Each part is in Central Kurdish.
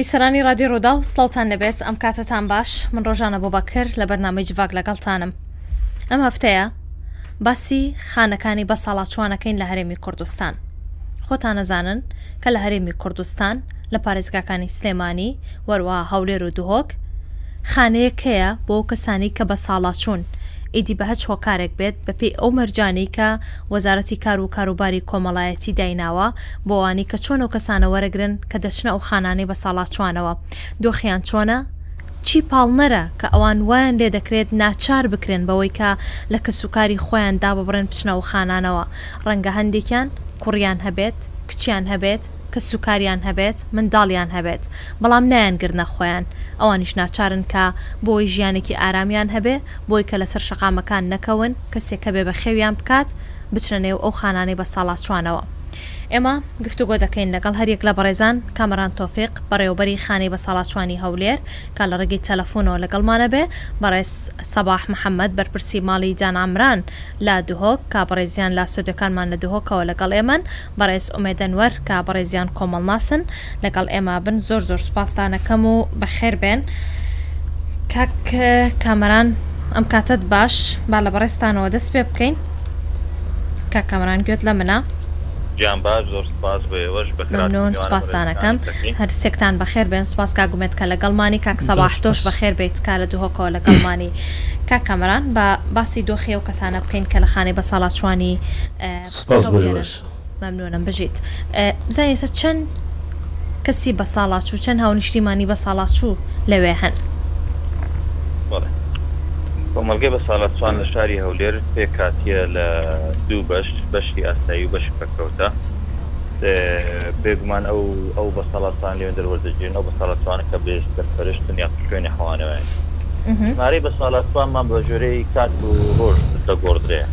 بیسەرانی رادی ڕوودا و سڵاوان نەبێت ئەم کاتتان باش من ڕۆژانە بۆ بەکر لە بەرنامەی جڤاک لەگەڵتانم ئەم هەفتەیە باسی خانەکانی بەساڵاچوانەکەین لە هەرێمی کوردستان. خۆتان ئەزانن کە لە هەرێمی کوردستان لە پارێزگاکانی سلێمانی وەروەها هەولێر و دهۆک خانەیەک هەیە بۆ ئەو کەسانەی کە بەساڵاچوون ئیدی بە هەچ هۆکارێک بێت بە پێی ئەو مەرجانەی کە وەزارەتی کار و کاروباری کۆمەڵایەتی دایناوە بۆ ئەوانەی کە چۆن ئەو کەسانە وەرەگرن کە دەچنە ئەو خانانەی بەساڵاچوانەوە دۆخیان چۆنە چی پاڵنەرە کە ئەوان وایان لێ دەکرێت ناچار بکرێن بەوەی کە لە کەسوکاری خۆیان داببڕێن بچنە ئەو خانانەوە، ڕەنگە هەندێکیان کوڕیان هەبێت، کچیان هەبێت، کەسوکاریان هەبێت، منداڵیان هەبێت، بەڵام نایانگرنە خۆیان، ئەوانیش ناچارن کە بۆی ژیانێکی ئارامیان هەبێ، بۆی کە لەسەر شەقامەکان نەکەون، کەسێک هەبێ بەخێویان بکات، بچنە نێو ئەو خانانەی بەساڵاچوانەوە. ئێمە گفتوگۆ دەکەین لەگەڵ هەریەک لە بەڕێزان، کامەران تۆفیق، بەڕێوەبەری خانەی بەساڵاچوانی هەولێر کە لە ڕێگەی تەلەفۆنەوە لەگەڵمانە بێ، بەڕێز سەباح محەمەد، بەرپرسی ماڵی جان عەمران لە دهۆک کە بەڕێزیان لە ستۆدیۆکانمان لە دهۆکەوە لەگەڵ ئێمەن، بەڕێز ئومێد ئەنوەر کە بەڕێزیان کۆمەڵناسن، لەگەڵ ئێمە بن زۆر زۆر سوپاستانەکەم و بەخێر بێن کاک کامەران ئەم کاتت باش با لە بەڕێستانەوە دەست پێ بکەین کاک کامەران گوێت لە منە گیان باش زۆر سپاس بۆ ئێوەش بە ممنون سپاستانەکەم هەر سێکتان بەخێر بێن سپاس کاگومێت کە لەگەڵمانی کاک سەباح تۆش بەخێر بیت کارە دهۆکەوە لەگەڵمانی کاک کامەران بە باسی دۆخی ئەو کەسانە بکەین کە لە خانەی بەساڵاچوانی سپاس بۆ ئێوەش. مەمنونم بژیت بزانین ئێستا چەن کەسی بەساڵاچوو چەند هاونیشتیمانی بەساڵاچوو لەوێ هەن کۆمەلگەی بە ساڵاتوان لە شاری هەولێر پێ کاتیە لە دوو بەش بەشی ئاسایی و بەشی پەکەوتە بێگومان ئەو ئەو بە ساڵاتوان لێن دەروەردەجێن ئەو بە ساڵاتوانە کە بێ سەرپەرشتن یا شوێنی حوانەوەیان مارەی بە ساڵاتوانمان بە جۆرەی کات و ڕۆژ دەگۆڕدرێ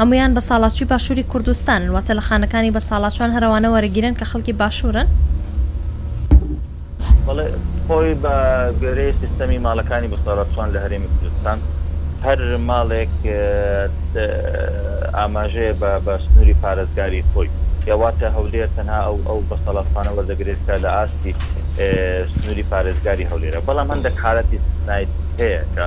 هەموویان بەساڵاچووی باشووری کوردستانن، واتە لە خانەکانی بەساڵاچوان هەر ئەوانە وەرەگیرێن کە خەڵکی باشوورن. بەڵێ، خۆی بە گوێرەی سیستەمی ماڵەکانی بەساڵاچوان لە هەرێمی کوردستان، هەر ماڵێک ئاماژەیە بە بە سنووری پارێزگاری خۆی. یا واتە هەولێر تەنها ئەو ئەو بەساڵاچوانە وەردەگرێت کە لە ئاستی سنووری پارێزگاری هەولێرە. بەڵام هەندێک حالەتی ئیستیسنایی هەیە کە.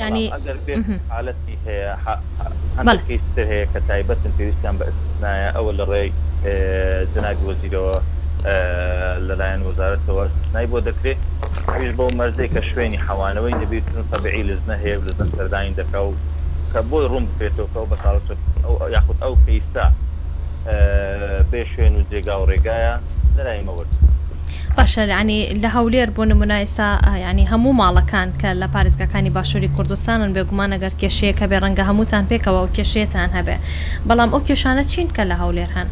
یانی بەڵام ئەگەر بێ مهم. حالەتی هەیە حا حا هەندێک بەڵێ. کەیسی تر هەیە کە تایبەتن پێویستیان بە ئیستیسنایە ئەوە لە ڕێی جەنابی وەزیرەوە لە لایەن وەزارەتەوە ئیستیسنای بۆ دەکرێ ئەویش بەو مەرجەی کە شوێنی حەوانەوەی نەبێ چون تەبعی لجنە هەیە و لجنە سەردانی دەکا و کە بۆی ڕوون بکرێتەوە کە ئەو بەساڵچە ئەو یاخود ئەو کەیسە بێ شوێن و جێگا و ڕێگایە لەلای مەوەرتەوە. باشە یانی لە هەولێر بۆ نمونە ئێستا یانی هەموو ماڵەکان کە لە پارێزگاکانی باشووری کوردستانن بێگومان ئەگەر کێشەیەک هەبێ ڕەنگە هەمووتان پێکەوە ئەو کێشەیەتان هەبێ بەڵام ئەو کێشانە چین کە لە هەولێر هەن؟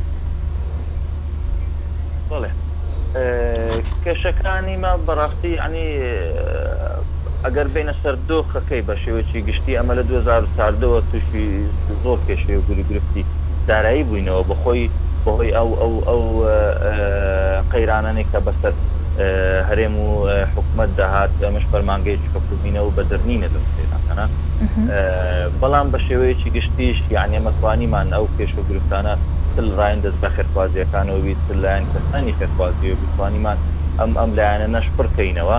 بەڵێ کێشەکانی ما بەڕاستی یانی ئەگەر بێینە سەر دۆخەکەی بە شێوەیەکی گشتی ئەمە لە دوو هەزار و چواردە وە تووشی زۆر کێشەی و گری گرفتی دارایی بووینەوە بە خۆی بە هۆی ئەو ئەو ئەو قەیرانانەی کە بەسەر هەرێم و حکوومەت داهات ئەمەش فەرمانگەیەکی حکوومینە و بەدرنینە لەو قەیرانانە بەڵام بە شێوەیەکی گشتیش یعنی ئەمە توانیمان ئەو کێش و گرفتانە تل ڕایەن دەست بە خێرخوازیەکانەوەبی تل لایەن کەسانی خێرخوازیەوە بتوانیمان ئەم ئەم لایەنە نەشپڕکەینەوە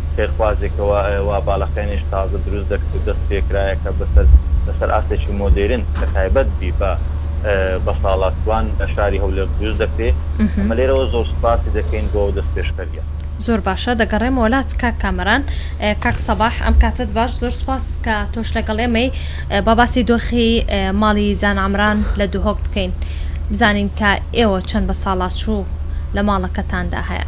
فێرخوازێکەوە وا باڵەقێنێش تازە دروست دەکرد و دەست پێکرایە کە بەسەر لەسەر ئاستێکی مۆدێرن کە تایبەت بی بە بەساڵاچوان لە شاری هەولێر دروست دەکرێ ئەمە لێرەوە زۆر سوپاسی دەکەین بۆ دەست پێشخەریە. زۆر باشە دەگەڕێمەوە لات کاک کامەران کاک سەباح ئەم کاتت باش زۆر سوپاس کە تۆش لەگەڵ ئێمەی با باسی دۆخی ماڵی جان عەمران لە دهۆک بکەین بزانین کە ئێوە چەند بە ساڵاچوو لە ماڵەکەتاندا هەیە.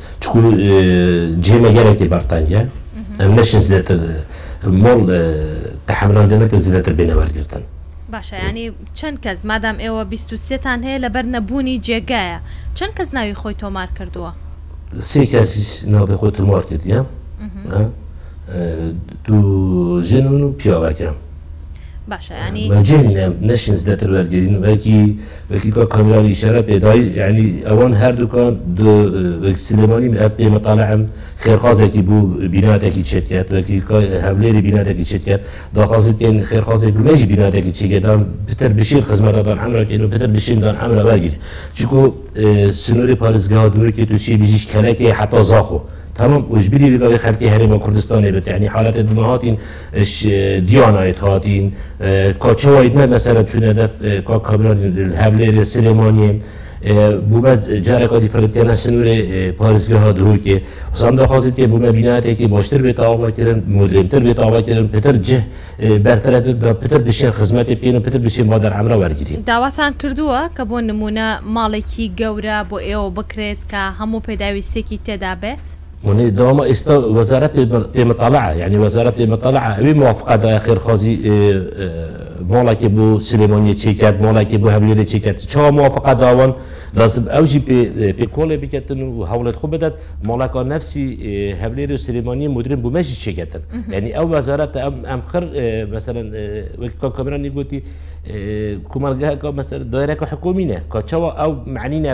چکو جێمە گەلەکی بەرتەنگە ئەم نەشن زیاتر مۆڵ تەحەملان دێنەکە زیاتر بێنە وەرگرتن. باشە یانی چەند کەس مادام ئێوە بیست و سێ تان هەیە لەبەر نەبوونی جێگایە چەند کەس ناوی خۆی تۆمار کردووە؟ سێ کەسیش ناوی خۆی تۆمار کردیە دوو ژن و پیاوەکە. باشە یانی. من جێ نینم نەشین زدەتر وەرگرین وەکی وەکی کاک کامیران ئیشارە پێ دای یانی ئەوان هەردووکان دو وەک سلێمانی من ئەپێ مەتالەعم خێرخوازێکی بوو بیناتێکی چێت کەت وەکی کای هەولێری بیناتێکی چێت کەت داخوازیت کەین خێرخوازێک بوو مەیژی بیناتێکی چێ کەدان پتر بشین خزمەتە دان عەمرە کەین و پتر بشین دان عەمرە وەرگیر چکو سنووری پارێزگاوە دووری کەت و چێ بیژیش کەلەکێ حەتا زاخۆ تەمام ئوژبیری بێ بەوێ خەلکی هەرێمە کوردستانێ بێت یانی حالەتێ دمە هاتین اش دیانایت هاتین کا چواید مە مەسەلەن چونە دەف کا کامران هەولێرێ سلێمانیێ بوومە جارێکا دیفرەتکەە سنوورێ پارێزگەها دهۆکێ حسام داخوازیت کە بوومە بیناتێکی باشتر بێت تاواکردن مدرێنتر بێت تاواکردن پتر جه بەرفرەت دا پتر بشێن خزمەتی بکەین و پتر بشێن با دەرعەمرا وەرگرین. داواتان کردووە کە بۆ نموونە ماڵێکی گەورە بۆ ئێوە بکرێت کە هەموو پێداویستیەکی تێدا بێت؟ منیر داما، ئێستا وەزارەت پێ مەتەڵەعە، یانی وەزارەت پێ مەتەڵەعە ئەوێ موافقە دایە خێرخوازی ماڵێکی بۆ سلێمانی چی کرد، ماڵێکی بۆ هەولێری چی کرد، چاوا موافقە داوەن، لازم ئەوژی پێ کۆڵێ بکەتن و هەوڵێت خۆ بدات ماڵەکان نەفسی هەولێری و سلێمانی مدرن بوو مەژی چی کەتن. یانی ئەو وەزارەتە ئەم ئەم خڕ مەسەرەن وەک کاک کامرانی گوتی کومەڵگاکە مەسەر دایرەکە حکومینە، کاچەوە ئەو مەعنینە.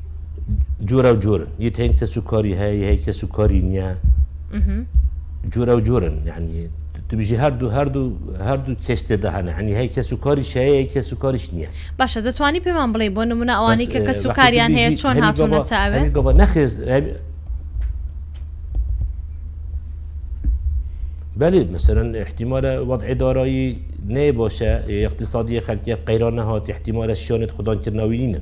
جۆرا و جۆرن یت هەین کەس و کاری هەیە هەی کەس و کاری نییە جۆرا و جۆرن یعنی تبژی هەردوو هەردوو هەردوو کەس تێدا هەنە هەنی هەی کەس و کاری شەیە کەس و کاریش نییە باشە دەتوانی پێمان بڵێ بۆ نمونە ئەوانی کە کەس و کاریان هەیە چۆن هاتوونەچوێ گەوە نەخێز بله مثلا احتمال وضع دارایی نه باشه اقتصادی خلکی اف قیران نهات احتمال شانت خودان کرناوی نینه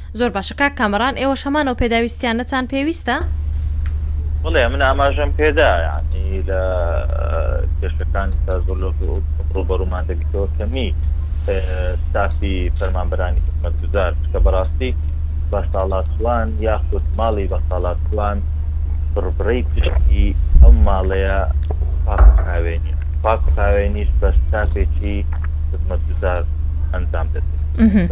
زۆر باشە کاک کامەڕان ئێوەش هەمان ئەو پێداویستیانەتان پێویستە؟ بەڵێ من ئاماژەم پێدا یعنی لە کێشەکانی کە زۆر لە ڕوبەڕوومان دەبیتەوە کەمی ستافی فەرمانبەرانی خزمەتگوزار کە بەڕاستی بە ساڵاتوان یاخود ماڵی بە ساڵاتوان بڕبڕەی پشتی ئەم ماڵەیە پاکاوێنی پاکاوێنیش بە ستافێکی خزمەتگوزار ئەنجام دەدرێت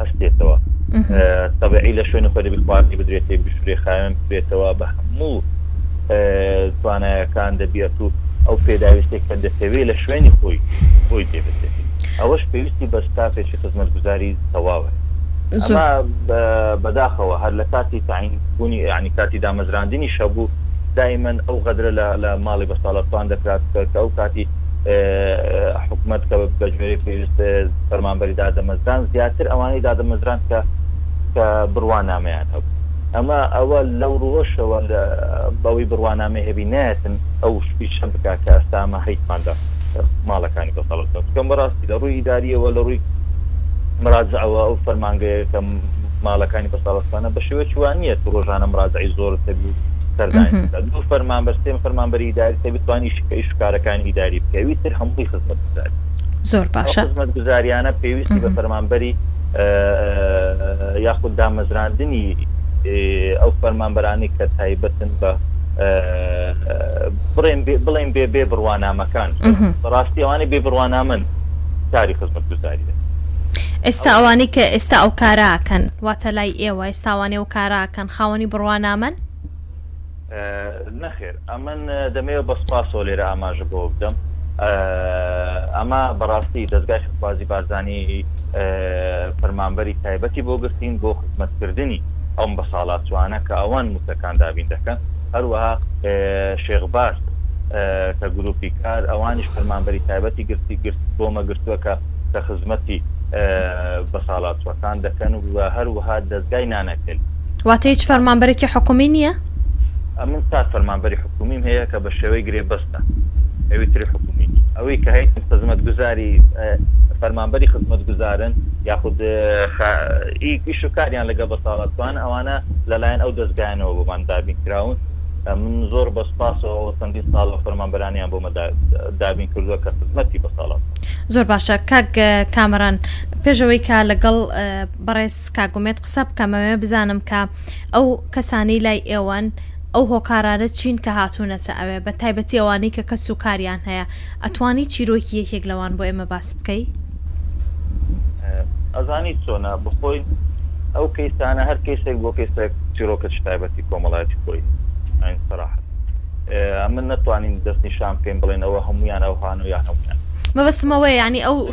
هەستێتەوە تەبعی لە شوێنی خۆی دەبی خواردنی بدرێتێ بشورێ خاوێن بێتەوە بە هەموو توانایەکان دەبێت و ئەو پێداویستێک کە دەتەوێت لە شوێنی خۆی بۆی دێبێت ئەوەش پێویستی بە ستافێکی خزمەتگوزاری تەواوە بەداخەوە هەر لە کاتی تعین بوونی یعنی کاتی دامەزراندنی شەبوو دایمەن ئەو غەدرە لە ماڵی بەساڵتوان دەکات کە ئەو کاتی حکومەت کە بە گوێرەی پێویست فەرمانبەری دادەمەزران زیاتر ئەوانەی دادەمەزران کە کە بڕوانامەیان هەبوو ئەمە ئەوە لەو ڕوەشەوە لە بەوەی بڕوانامە هەبی نایەتن ئەو شپیشە بک کە ئەستامە هەیتمان لە ماڵەکانی بەسەڵت بکەم بەڕاستی لە ڕووی ئیداریەوە لە ڕووی مراجعەوە ئەو فەرمانگەیەکە ماڵەکانی بەساڵستانە بە شێوە چوانیە تو ڕۆژانە مراجعی زۆر تەبی و سەردانی دوو فەرمان بەستێن فەرمانبەری داری تەبی توانی شکەیش کارەکانی ئیداری بکە ئەوی تر هەمووی خزمەت گوزاری زۆر باشە خزمەت گوزاریانە پێویستی بە فەرمانبەری یاخود دامەزراندنی ئەو فەرمانبەرانی کە تایبەتن بە بڵێن بێ بێ بڕوانامەکان بەڕاستی ئەوانەی بێ بڕوانامن کاری خزمەت گوزاری دەکەن ئێستا ئەوانی کە ئێستا ئەو کاراکەن واتە لای ئێوە ئێستاوانێ و کاراکەن خاوەنی بڕوانامەن نەخێر ئەمن دەمەوێت بە سپاسەوە لێرە ئاماژە بۆ بدەم ئەمە بەڕاستی دەستگای خخوازی بارزانانی فەرمانبەری تایبەتی بۆ گرتین بۆ خزمەتکردنی ئەوم بە ساڵاتوانە کە ئەوان موسەکان دابین دەکەن هەروەها شێغبار کە گروپی کار ئەوانیش فەرمانبەری تایبەتی گرتی گرت بۆمە گرتووە کە کە خزمەتی بە ساڵاتوەکان دەکەن و هەروەها دەستگای نانەکەلی واتە هیچ فەرمانبەرێکی حکومی نییە؟ ئەمن چار فەرمانبەری حکومیم هەیە کە بە شێوەی گرێبەستە ئەوی تری حکومی نییە ئەوەی کە هەیتم خزمەتگوزاری فەرمانبەری خزمەتگوزارن یاخود ئیش و کاریان لەگە بەساڵاتوان ئەوانە لەلایەن ئەو دەستگایانەوە بۆمان دابین کراون من زۆر بەسپاسەوە چەندین ساڵە فەرمانبەرانیان بۆمە دابین کردووە کە خزمەتی بەساڵات زۆر باشە کاک کامران پێشەوەی کا لەگەڵ بەڕێز کاک ئومێد قسە بکە مەوێ بزانم کە ئەو کەسانەی لای ئێوەن ئەو هۆکارانە چین کە هاتوونەتە ئەوێ بە تایبەتی ئەوانەی کە کەس و کاریان هەیە ئەتوانی چیرۆکی یەکێک لەوان بۆ ئێمە باس بکەی؟ ئەزانیت چۆنە بخۆی ئەو کەیسانە هەر کەیسێک بۆ کەیسێک چیرۆکەکی تایبەتی کۆمەڵایەتی خۆی ئاین سەراحەت ئێ ئەمن نەتوانین دەست نیشان بکەین بڵێن ئەوە هەموویان ئەوهان و یان هەموویان مەبەستمەوەیە یانی ئەو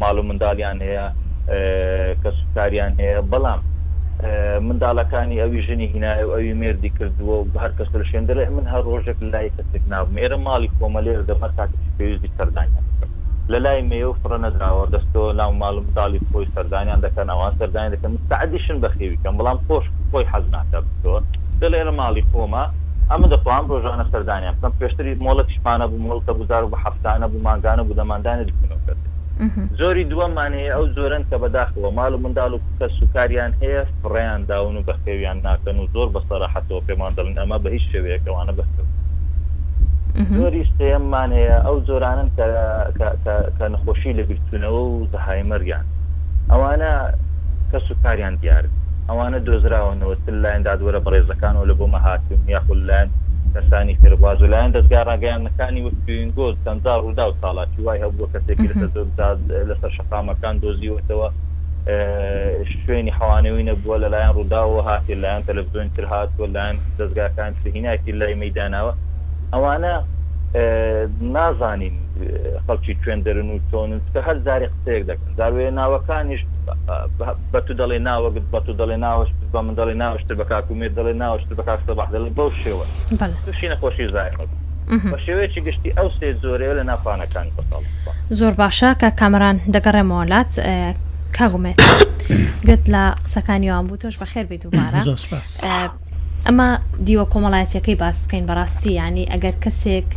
ماڵ و منداڵیان هەیە کەس و کاریان هەیە بەڵام منداڵەکانی ئەوی ژنی هینایە و ئەوی مێردی کردووە و هەر کەس لە شوێن دەرێ من هەر ڕۆژێک لای کەسێک نابم ئێرە ماڵی کۆمە لێر دەم هەر کاتێک پێویستی سەردانیان دەکەم لە لای مێ و فڕە نەدراوە دەستۆ ناو ماڵ و منداڵی خۆی سەردانیان دەکەن ئەوان سەردانی دەکەن مستعدیشن بەخێویکەم بەڵام خۆش خۆی حەز ناکە بچۆ دەڵێرە ماڵی خۆمە ئەمە دەتوانم ڕۆژانە سەردانیان بکەم پێشتری مۆڵەتیشمانە بوو مڵکە گوزار بوو هەفتانە بوو مانگانە بوو دەماندانێ دچوونەوە کەسێ زۆری دووەممان هەیە ئەو زۆرن کە بەداخەوە ماڵ و منداڵ و کەس و کاریان هەیە فڕێیان داون و بەخێویان ناکەن و زۆر بە سەراحەتەوە پێمان دەڵن ئەمە بە هیچ شێوەیەک ئەوانە بەخێو زۆری سێممان هەیە ئەو زۆرانن کە نەخۆشی لە بیرچوونەوە و زەهایمەریان ئەوانە کەس و کاریان دیارن ئەوانە دۆزراوەنەوە چ لەلایەن دادوەرە بەڕێزەکانەوە لە بۆمە هاتوون یاخۆ لەلایەن کەسانی تر واز و لایەن دەزگا ڕاگەیاندنەکانی وەک توینگۆ چەندزار ڕووداو چاڵاکی وای هەبووە کەسێکی لەسەر زۆر جاد لەسەر شەقامەکان دۆزیوەتەوە شوێنی حەوانەوی نەبووە لەلایەن ڕووداوەوە هاتێ لایەن تەلەڤزیۆن تر هاتووە لایەن دەزگاکان تر هیناکی لای مەداناوە ئەوانە نازانین خەڵکی کوێن دەرن و چۆنن چکە هەر جارێک قسەیەک دەکەن داوێ ناوەکانیش بە تو دەڵێ ناوەکت بە تو دەڵێ ناوەش بە من دەڵێ ناوەش تر بە کاک ئومێد دەڵێ ناوەش تر بە کاک سەباح دەڵێ بەو شێوە بەڵێ تووشی نەخۆشی زایقە بوو بە شێوەیەکی گشتی ئەو سێ جۆرەیە لە ناو خانەکانی بەتاڵ سوپا. زۆر باشە کاک کامەران دەگەڕێمەوە لات کاک ئومێد گوێت لە قسەکانی ئەوان بوو تۆش بەخێر بێی دووبارە. زۆر سوپاس. ئەمە دیوە کۆمەڵایەتیەکەی باس بکەین بەڕاستی یانی ئەگەر کەسێک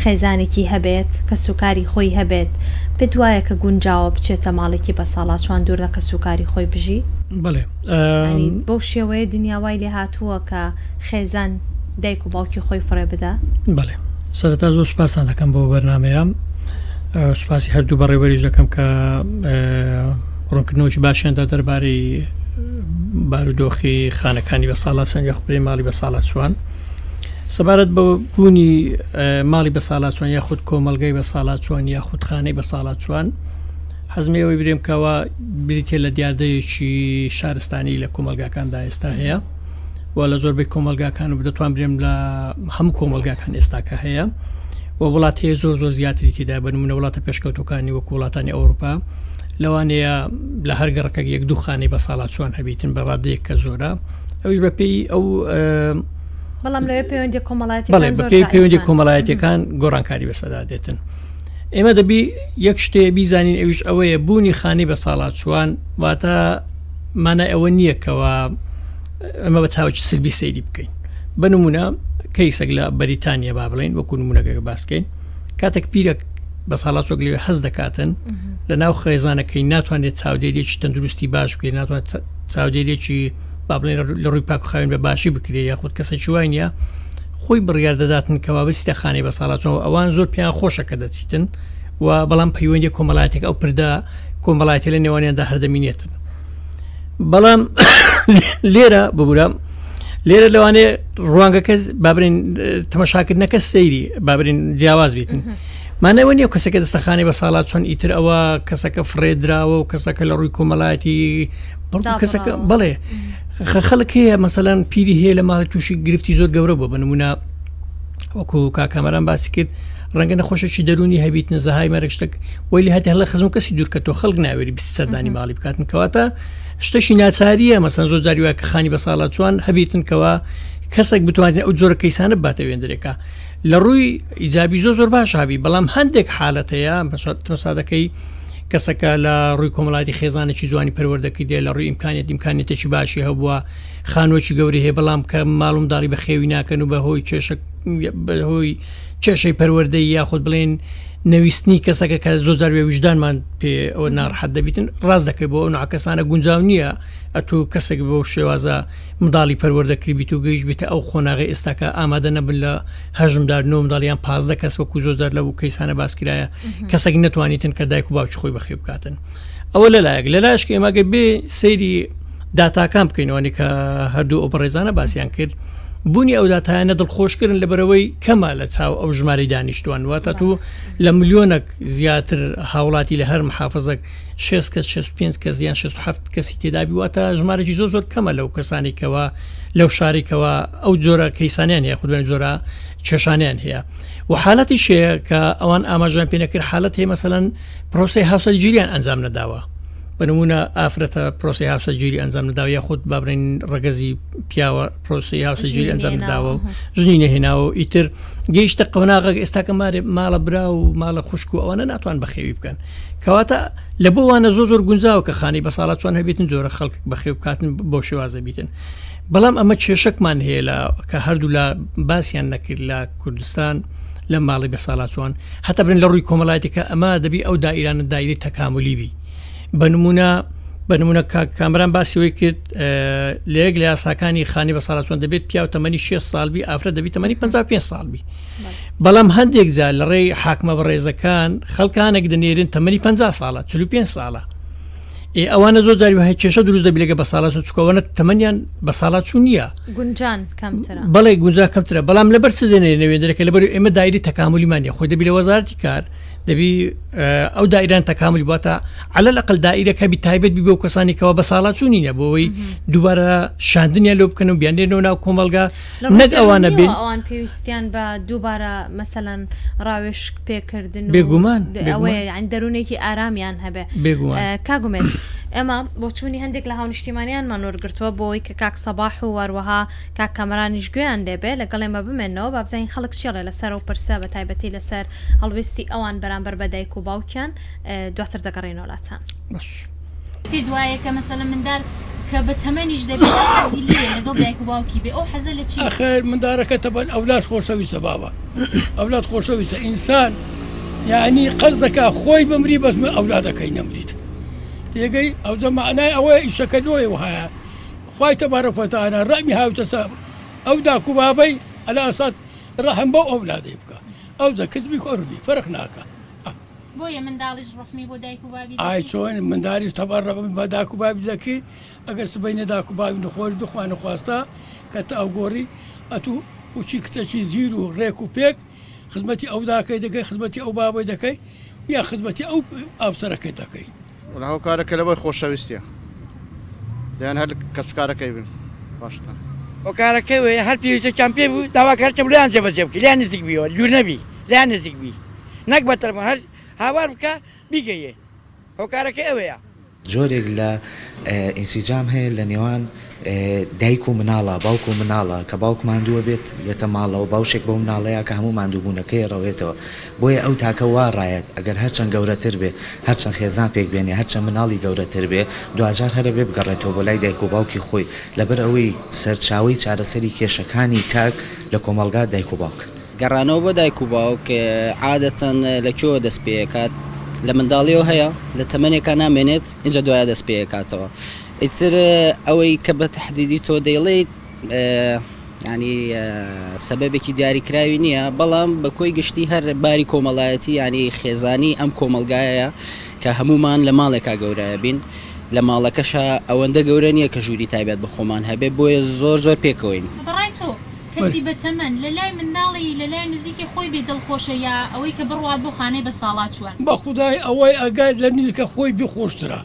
خێزانێکی هەبێت کەسوکاری خۆی هەبێت پێت وایە کە گونجاوە بچێتە ماڵێکی بەساڵاچوان دوور لە کەسوکاری خۆی بژی؟ یانی بەڵێ. بەو شێوەیە دنیا وای لێ هاتووە کە خێزان دایک و باوکی خۆی فڕێ بدا؟ بەڵێ سەرەتا زۆر سوپاستان دەکەم بۆ بەرنامەیە سوپاسی هەردوو بەڕێوەریش دەکەم کە ڕونکردنەوەکی باشیان دا دەربارەی بارودۆخی خانەکانی بە ساڵا چۆن یخ پرێ ماڵی بە ساڵا چوان سەبارەت بە بوونی ماڵی بە ساڵا چۆن یاخود کۆمەلگای بە ساڵا چۆن یاخودخانەی بە ساڵا چوان حەزمی ئەوەی برێم کەەوە بریتە لە دیاردەیەکی شارستانی لە کۆمەلگاکاندا ئێستا هەیە و لە زۆربەی کۆمەلگاکان و دەتوان برێم لە هەموو کۆمەلگاکان ئێستاکە هەیە و وڵات هەیە زۆر زۆر زیاتری تیدا بن منە وڵاتە پێشکەوتەکانی وەک وڵاتانی ئەوروپا لەوانەیە لە هەر گەڕکەک یەک دوو خانەی بە ساڵا چوان هەبیتن بە ڕادەیەک کە زۆرە ئەوش بە پێی ئەو بەڵام لەوێ پەیوەندی کۆمەڵاتی پەیوەندی کۆمەڵایەتەکان گۆڕانکاری بەسەدا دێتن ئێمە دەبی یەک شتێ بیزانین ئەوش ئەوەیە بوونی خانی بە ساڵات چوان واتە مانای ئەوە نییەکەوە ئەمە بە چاوکی سربی سەیری بکەین بە نمونە کەیسەک لە بەریتانیا با بڵین وەکو نمونەگەگە باسکەین کاتێک پیرە بەساڵاچۆک لەوێ حەز دەکاتن لە ناو خێزانەکەی ناتوانێت چاودێریێکی تەندروستی باش بکەێت ناتوان چاودێریێکی با بڵێن لە ڕووی پاکخاوێن بە باشی بکرێت یاخود کەسێکی وای نیە خۆی بڕیار دەداتن کەوا بستە خانەی بە ساڵاتەوە ئەوان زۆر پێیان خۆشە کە دەچیتن و بەڵام پەیوەندی کۆمەڵاتێک ئەو پردا کۆمەڵاتی لە نێوانیاندا هەردەمینێتن بەڵام لێرە ببورە لێرە لەوانێ ڕوانگەکە بابرین تەمەشاکردنەکە سەیری بابرین جیاواز بێتن مانەوە نیە کەسەکە دەستەخانی بە ساڵات چۆن ئیتر ئەوە کەسەکە فڕێدراوە و کەسەکە لە ڕووی کۆمەڵایەتی کەسەکە بڵێ خەخەڵک هەیە مەسەلاەن پیری هەیە لە ماڵی تووشی گرفتی زۆر گەورە بۆ بنممونە وەکو کاکەمەران باسی کرد ڕەنگە نەخۆشێکی دەرونی هەبیت نەزەهای مەرگ شتێک وی لە هەتی هەڵە خزم کەسی دوورکە تۆ خەڵک ناوێری بی سەردانی ماڵی بکاتن کەواتە شتەشی ناچاریە مەسەن زۆر جاری وایکە خانی بە ساڵات جوان هەبیتن کەەوە کەسێک بتوانێت ئەو جۆرە کەیسانە باتە وێندرێکە لە ڕووی ئیجابی زۆ زۆر باش هابی بەڵام هەندێک حالەت هەیە بەسادەکەی کەسەکە لە ڕووی کۆمەڵاتی خێزانێکی جوانی پەروەردەکی دێ لە ڕووی ئیمکانێت ئیمکانێتێکی باشی هەبووە خانوەکی گەوری هەیە بەڵام کە ماڵم داڵی بە خێوی ناکەن و بەهۆی کێشە بەهۆی کێشەی پەروەردەی یاخود بڵێن نەویستنی کەسەکە کە زۆزار بێ وجدانمان پێ ئەو ناڕحەت دەبیتن ڕاست دەکەی بۆ ئەو ناکەسانە گونجاو نییە ئەتو کەسێک بۆ شێوازە منداڵی پەروەردەکری بیت و گەیش بیتە ئەو قۆناغی ئێستاکە ئامادە نەبن لە هەژمدار نۆ منداڵیان پازدە کەس وەکو زۆزار لە بوو کەیسانە باسکرایە کەسێک نتوانیتن کە دایک و باوچ خۆی بەخێ بکاتن ئەوە لەلایەک لەلاشکە ئێماگە بێ سەیری داتاکان بکەین ئەوانی کە هەردوو ئەو بەڕێزانە باسییان کرد بوونی ئەو داتایانە دڵخۆشکردن لە بەرەوەی کەمە لە چاو ئەو ژماری دانیشتوان واتە تو لە ملیۆنک زیاتر هاوڵاتی لە هەر محافزەک 6 کە 65 کە زیان 67 کەسی تێدابی واتە ژمارەی زۆ زۆر کەمە لەو کەسانی کەەوە لەو شارێکەوە ئەو جۆرە کەیسانیان هەیە خودێن جۆرە کێشانیان هەیە و حالەتی شەیە کە ئەوان ئاماژان پێنەکرد حالەت هەیە مەسەەن پرۆسی هاوسەرگیریان ئەنجام نەداوە بە نمونە ئافرەتە پرۆسی هاوسەرگیری ئەنجام نداوە یاخود بابرین ڕگەزی پیاوە پرۆسی هاوسەرگیری ئەنجام داوە و ژنی نەهێناوە و ئیتر گەیشتە قۆناغەک ئێستاکە مارێ ماڵە برا و ماڵە خوشک و ئەوانە ناتوان بەخێوی بکەن کەواتە لە بۆ وانە زۆ زۆر گونجاوە کە خانی بە ساڵات چۆن هەبێتن جۆرە خەڵک بەخێو بکاتن بۆ شێوازە بیتن بەڵام ئەمە کێشەکمان هەیە لە کە هەردوو لە باسییان نەکرد لە کوردستان لە ماڵی بەساڵاچوان هەتا بن لە ڕووی کۆمەڵاتێکە ئەمە دەبی ئەو دایرانە دایری تەکاملی بی بە نمونە بە نمونە کامران باسیەوەی کرد لە یەک لە یاساکانی خانی بە ساڵچۆن دەبێت پیاو تەمەنی 6 ساڵبی ئافرە دەبی تەمەنی 55 ساڵبی بەڵام هەندێک جا لە ڕێی حاکمە بەڕێزەکان خەڵکانێک دەنێرن تەمەنی 50 ساڵە 45 ساڵە ئێ ئەوانە زۆر جاری وهەیە کێشە دروست دەبی لەگە بە ساڵات و چکەوەە تەمەنیان بە ساڵات چوو نییە گونجان کەمترە بەڵێ گونجا کەمترە بەڵام لەبەر چ دێنێ نوێندرەکە لەبەر ئێمە دایری تەکاملیمانە خۆی دەبی لە وەزارتی کار دەبی ئەو دایران تەکاملی باتە علە لەقل دایرەکە بی تایبەت بی بۆ کەسانێکەوە بە ساڵات چوونی نەبەوەی دووبارە شاندنیان لۆ بکەن و بیانێنەوە ناو کۆمەلگا لە ڕووی دەروونیەوە ئەوان پێویستیان بە دووبارە مەسەلەن ڕاوێشک پێکردن و بێگومان ئەوەیە یعنی دەروونێکی ئارامیان هەبێ بێگومان کاک ئومێد ئێمە بۆچوونی هەندێک لە هاونیشتیمانیانمان وەرگرتووە بۆ ئەوەی کە کاک سەباح و هەروەها کاک کامەرانیش گوێیان لێ بێ لەگەڵ ئێمە بمێنەوە با بزانین خەڵک چی ئەڵێ لەسەر ئەو پرسە بە تایبەتی لەسەر هەڵوێستی ئەوان بەرامبەر بە دایک و باوکیان دواتر دەگەڕێینەوە لاتان. پێت وایە کە مەسەلە مندار کە بە تەمەنیش دەبێت حەزی لێ لەگەڵ دایک و باوکی بێ ئەو حەزە لە چی خێر مندارەکە تەبەن ئەولاد خۆشەویستە بابا ئەولاد خۆشەویستە ئینسان یعنی قەز دەکا خۆی بمری بەزمە ئەولادەکەی نەمریت پێگەی ئەو دەمانای ئەوەیە ئیشەکە لۆیە وهایە خی تەبارە پۆتانە ڕەمی هاوتە ساب ئەو داکو بابەی ئەلا ئەساس ڕەحم بەو ئەولادەی بکە ئەو دە کچبی خۆربی فەرق ناکە بۆیە منداڵیش ڕوحمی بۆ دایک و بابی ئای دەکرد. چۆن مندالیش تەبا ڕەبم بە داک و بابی دەکرد ئەگەر سبەینێ داک و باوی نەخۆش بی خوا نەخواستە کە تە ئەو گۆڕی ئەتوو وچی کچەکی زیر و ڕێک و پێک خزمەتی ئەو داکەی دەکەی خزمەتی ئەو بابەی دەکەی یا خزمەتی ئەو ئاوسەرەکەی دەکەی. وەلا ئەو کارە کەرە بۆی خۆشەویستیە دەیان هەر کەس کارەکەی بن باشتان. هۆکارەکەی ئەوەیە هەر پێویستێکیان پێ بوو داوا کە هەر کەم لێیان جێبەجێ بکەی لێیان نزیک بیەوە دوور نەبی لێیان نزیک بی نەک بە تەلەفۆن هەر هاوار بکە بیگەیێ هۆکارەکەی ئەوەیە. جۆرێک لە ئینسیجام هەیە لە نێوان دایک و مناڵە، باوک و مناڵە، کە باوک ماندووە بێت یەتە ماڵەوە، باوشێک بەو مناڵەیا کە هەموو ماندووبوونەکەی ڕەوێتەوە، بۆیە ئەو تاکە وا ڕایەت، ئەگەر هەرچەند گەورەتر بێ، هەرچەند خێزان پێک بێنێ، هەرچەند مناڵی گەورەتر بێ، دواجار هەر ئەبێ بگەڕێتەوە بۆ لای دایک و باوکی خۆی، لەبەر ئەوەی سەرچاوەی چارەسەری کێشەکانی تاک لە کۆمەڵگا دایک و باوکن. گەڕانەوە بۆ دایک و باوک عادەتەن لە کوێوە دەست پێ ئەکات؟ لە منداڵیەوە هەیە، لە تەمەنێکا نامێنێت، ئینجا دوایە دەست پێ ئەکاتەوە. ئیتر ئەوەی کە بە تەحدیدی تۆ دەیڵێیت یانی سەبەبێکی دیاریکراوی نییە، بەڵام بە کۆی گشتی هەر باری کۆمەڵایەتی یانی خێزانی ئەم کۆمەڵگایەیە کە هەموومان لە ماڵێکا گەورە ئەبین، لە ماڵەکەشا ئەوەندە گەورە نییە کە ژووری تایبەت بە خۆمان هەبێ، بۆیە زۆر زۆر پێکەوەین. بە ڕای تۆ کەسی بە تەمەن لە لای منداڵی لە لای نزیکی خۆی بێ دڵ خۆشە یا ئەوەی کە بڕوات بۆ خانەی بە ساڵاچووە؟ بە خودای ئەوەی ئەگات لە نزیکە خۆی بێ خۆشترە.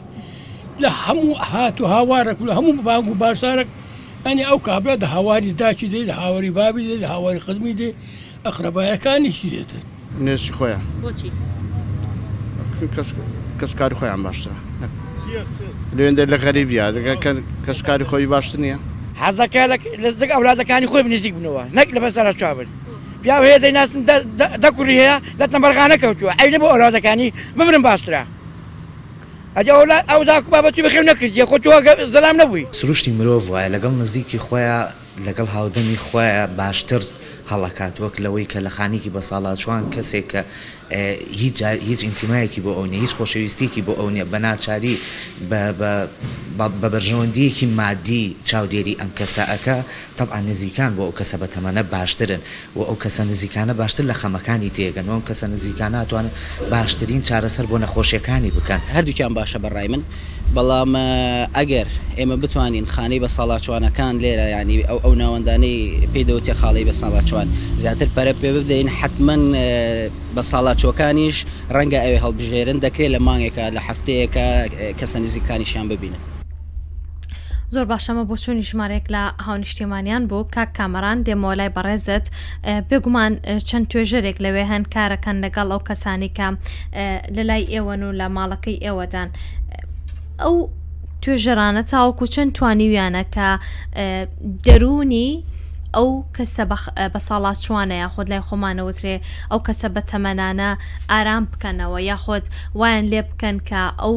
لە هەموو هات و هاوارەک و لە هەموو بانگ و باسارەک ئەنی ئەو کابرا دە هاواری داچی دێ دە هاواری بابی دێ دە هاواری خزمی دێ ئەقرەبایەکانیشی دێتن. نێرشی خۆیان بۆچی؟ کەس کەسکاری خۆیان باشترە لەوێندە لە غەریبیا دەگە کە کەسکاری خۆی باشتر نییە. حەزەکە لە لە دەک ئەولادەکانی خۆی بنیزیک بنەوە نەک لە بەسەرا چوا بن. پیاو هەیە دەیناسن دە دە دە کوڕی هەیە لە تەمبەرغانە کەوتووە ئەوینە بۆ ئەولادەکانی بمرن باشترە. ئەجا وەلا ئەو داکو بابەتی بەخێو نەکردیە خۆ تۆ گەر زەلام نەبووی. سروشتی مرۆڤ وایە لەگەڵ نزیکی خۆیا لەگەڵ هاودەمی خۆیا باشتر هەڵەکات وەک لەوەی کە لە خانیکی بەساڵاچوان کەسێک کە هیچ جا هیچ ئینتیمایەکی بۆ ئەو نیە هیچ خۆشەویستیەکی بۆ ئەو نیە بە ناچاری بە بە بە بە بەرژەوەندیەکی مادی چاودێری ئەم کەسە ئەکا تەبعەن نزیکان بۆ ئەو کەسە بەتەمەنە باشترن و ئەو کەسە نزیکانە باشتر لە خەمەکانی تێگەن و ئەم کەسە نزیکانە ئەتوانن باشترین چارەسەر بۆ نەخۆشیەکانی بکەن. هەردووکیان باشە بەڕای من بەڵام ئەگەر ئێمە بتوانین خانەی بەساڵاچوانەکان لێرە یانی ئەو ئەو ناوەندانەی پێی دەوترێت خاڵەی بەساڵاچوان زیاتر پەرە پێ بدەین حەتمەن بەساڵاچوەکانیش ڕەنگە ئەوێ هەڵبژێرن دەکرێت لە مانگێکا لە هەفتەیەکا کەسە نزیکانیشیان ببینن. زۆر باشە ئەمە بۆچوونی ژمارەیەک لە هاونیشتێمانیان بوو کاک کامەران دێمەوە لای بەڕێزت بێگومان چەند توێژەرێک لەوێ هەن کارەکەن لەگەڵ ئەو کەسانی کە لە لای ئێوەن و لە ماڵەکەی ئێوەدان ئەو توێژەرانە تاوەکو چەند توانیویانە کە دەروونی ئەو کەسە بە ساڵات چوانە یاخود لای خۆمانەوترێ ئەو کەسە بە تەمەنانە ئارام بکەنەوە یاخود وایان لێ بکەن کە ئەو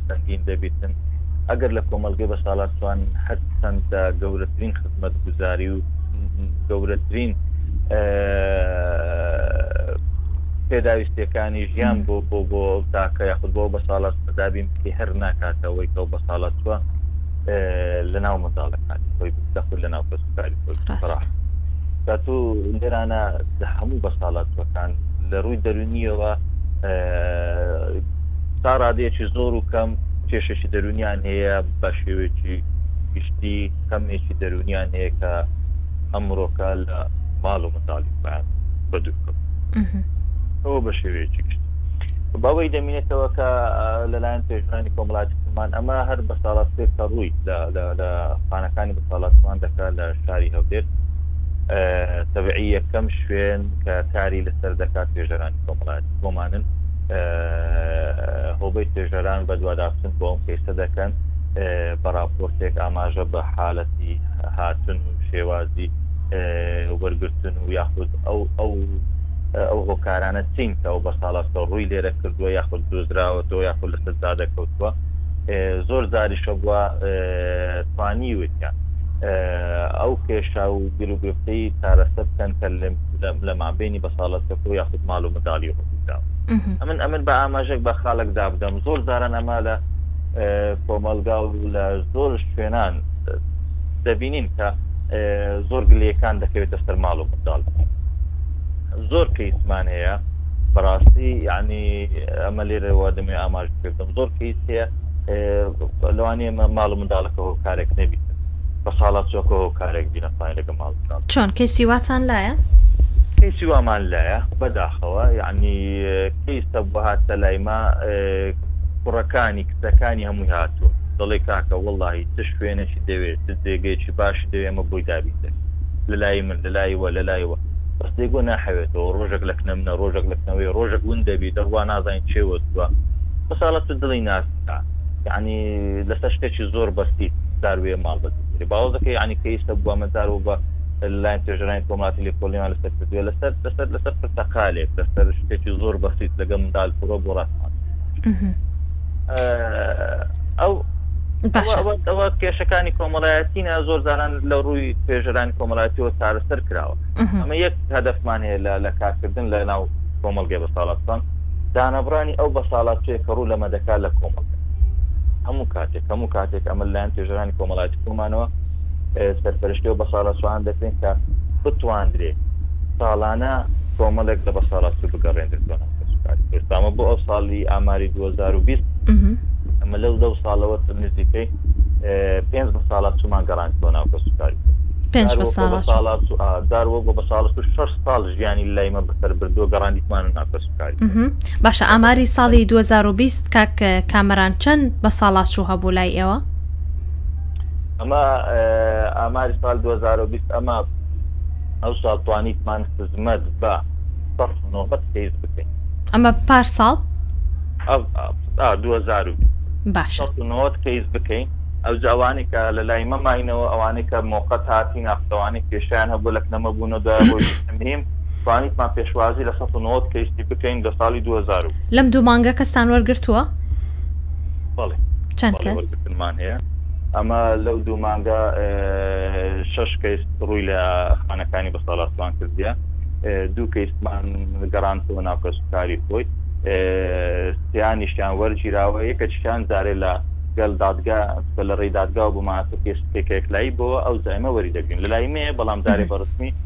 سەنگین دەبیتن ئەگەر لە کۆمەلگەی بە ساڵاچوان هەر چەندە گەورەترین خزمەت گوزاری و گەورەترین پێداویستەکانی ژیان بۆ بۆ بۆ ئەو تاکە یاخود بۆ بە ساڵات دابین بکەی هەر ناکاتەوەی کە بە ساڵات چوە لە ناو منداڵەکانی خۆی دەخود لە ناو کەسکاری خۆی تو لێرانە لە هەموو بە ساڵاتوەکان لە ڕووی دەرونیەوە تا ڕادەیەکی زۆر و کەم کێشێکی دەرونیان هەیە بە شێوەیەکی گشتی خەمێکی دەرونیان هەیە کە ئەم مرۆکە لە ماڵ و منداڵی خۆیان بە دوور کەوت ئەوە بە شێوەیەکی گشتی بەوەی دەمینێتەوە کە لەلایەن پێشرانی کۆمەڵاتی سلمان ئەمە هەر بە ساڵات سێر کە ڕووی لە خانەکانی بە ساڵاتمان دەکات لە شاری هەولێر تەبعی یەکەم شوێن کە کاری لەسەر دەکات پێشرانی کۆمەڵات گۆمانن هۆبەی توێژەران بەدواداچون بۆ ئەم کەیسە دەکەن بە راپۆرتێک ئاماژە بە حالەتی هاتن و شێوازی وەرگتن و یاخود ئەو ئەو ئەو هۆکارانە چین کە ئەو بە ساڵاستە ڕووی لێرە کردووە یاخود دۆزراوەتەوە یاخود لە سەدا دەکەوتووە زۆر زاریشە بووە توانی وتیان ئەو کێشا و گروگرفتەی چارەسە بکەن کە لە مابینی بە ساڵەت و یاخود مال و مندالی و هەزووکراوە ئەمن ئەمن بە ئاماژەک بە خاڵک دابدەم زۆر جاران ئەمە لە کۆمەلگا و لە زۆر شوێنان دەبینین کە زۆر گلەکان دەکەوێتە سەر ماڵ و منداڵ زۆر کەیسمان هەیە بەڕاستی یعنی ئەمە لێرەوە دەمێ ئاماژ بکردم زۆر کەیس هەیە لەوانەیە ماڵ و منداڵەکە هۆکارێک نەبیت بە ساڵات چۆکە هۆکارێک بینە پایین لەگە ماڵ چۆن کەیسی واتان لایە؟ کەیسی وامان لایە بەداخەوە یەعنی کەیسە بۆ هاتە لای ما کوڕەکانی کچەکانی هەمووی هاتوون دەڵێ کاکە وەڵاهی چ شوێنێکی دەوێ چ جێگەیەکی باشی دەوێ ئێمە بۆی دابین دەکەین لە لای من لە لای وە لە لای وە بەس دەی گۆ ناحەوێتەوە ڕۆژێک لە کنە منە ڕۆژێک لە کنەوەی ڕۆژێک ون دەبی دەڕوا نازانین چێ وە چووە بەساڵە چ دڵی ناسکە یەعنی لەسەر شتێکی زۆر بەسیت داروێ ماڵ بەدی باوەڕ دەکەی یانی کەیس هەبوو ئەمە جار و بە لەلایەن توێژەرانی کۆمەڵاتی لێکۆڵینەوە لەسەر کردووە لەسەر لەسەر لەسەر پرتەقالێک لەسەر شتێکی زۆر بەسیت لەگە مندال پرۆ بۆ ڕاستمان ئەو ئەوە کێشەکانی کۆمەڵایەتینە زۆر زاران لە ڕووی پێژەرانی کۆمەڵاتیەوە چارەسەر کراوە ئەمە یەک هەدفمان هەیە لە لە کارکردن لە ناو کۆمەلگە بە ساڵاتان دانەبرانی ئەو بە ساڵاتێک کە ڕوو لەمە دەکات لە کۆمەڵگە هەموو کاتێک هەموو کاتێک ئەمە لەلایەن توێژەرانی کۆمەڵاتی خۆمانەوە سەرپەرشتەوە بە ساڵە سوان دەکرێن کە بتواندرێت ساڵانە کۆمەڵێک لە بە ساڵاتی بگەڕێنرێت بۆ ناو کەسکار ئێستامە بۆ ئەو ساڵی ئاماری 2020 ئەمە لەو لەو ساڵەوە نزیکەی پێنج بە ساڵات چومان گەڕان بۆ ناو کەسکاری پێنج بە ساڵات داروە بۆ بە ساڵ و شش ساڵ ژیانی لایمە بەسەر بردووە گەڕاندیتمان ناکەس باشە ئاماری ساڵی 2020 کاک کامەران چەند بە ساڵاچوو هەبوو لای ئێوە ئەمە ئاماری سال 2020 ئەمە ئەو ساڵ توانیتمان خزمەت بە کەیس بکەین ئەمە پار ساڵ 2020 باش کەیس بکەین ئەو جاوانی کە لە لای مەماینەوە ئەوانەی کە مۆقەت هاتی ناخەوانی پێشیان هەبوو لەکنەمە بوونەدا المهیم، توانیتمان پێشوازی لە سەد و نەوەد کەیسی بکەین لە ساڵی دوو هەزار و. لەم دوو مانگە کەستان وەرگرتووە؟ بەڵێ. چەند کەس؟ بەڵێ وەرگرتنمان هەیە. ئەمە لەو دوو مانگە شەش کەیس ڕووی لە خانەکانی بەساڵاچووان کردیە، دوو کەیسمان گەڕاندەوە ناو کەسوکاری خۆی، سیانیشیان وەرگیراوە، یەکەکیشیان جارێ لە گەل دادگا لە ڕێی دادگاوە بۆمانەتە پێشکەیەکلایی بۆوە ئەوجا ئێمە وەریدەگرین لەلایمەیە بەڵام جارێ بەڕسمی.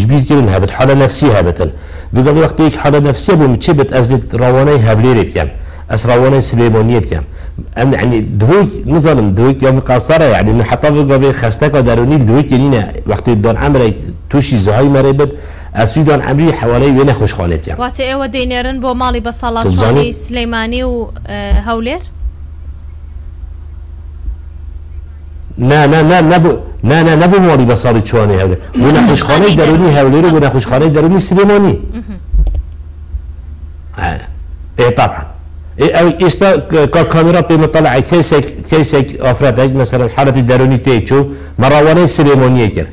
ژبیر گرن هەبت حالە نەفسی هەبتن دوگەڵی وەخت یەک حالە نەفسیە بووم چی بت ئەس بت ڕەوانای هەولێرێ بکەم ئەس ڕەوانای سلێمانیە بکەم ئەم یەعنی دهۆک نزانم دهۆک یان قاسەڕە یەعنی من حەتا بگەبێ خەستەکا دەرۆنی دهۆک یەنینە وەختی دان عەمرێ تووشی زەهای مەرێ بت ئەس وی دان عەمری حەوالەی وێ نەخوشخانێ بکەم. واتە ئێوە دەینێرن بۆ ماڵی بەساڵاچوانی سلیمانی و هەولێر؟ نا نا نا نەب نا نا نەبوو مۆڵی بە ساڵی چوانەی هەولێر بۆ نەخۆشخانەی دەرونی هەولێر و بۆ نەخۆشخانەی دەرونی سلێمانی ئێ طبعا ئەو ئێستا کاکامرا پێمە تەڵع کەسێک کەسێک ئافرەتێک مەسەر حالەتی دەرونی تێکچوو مەڕاوانەی سلێمانیە کرد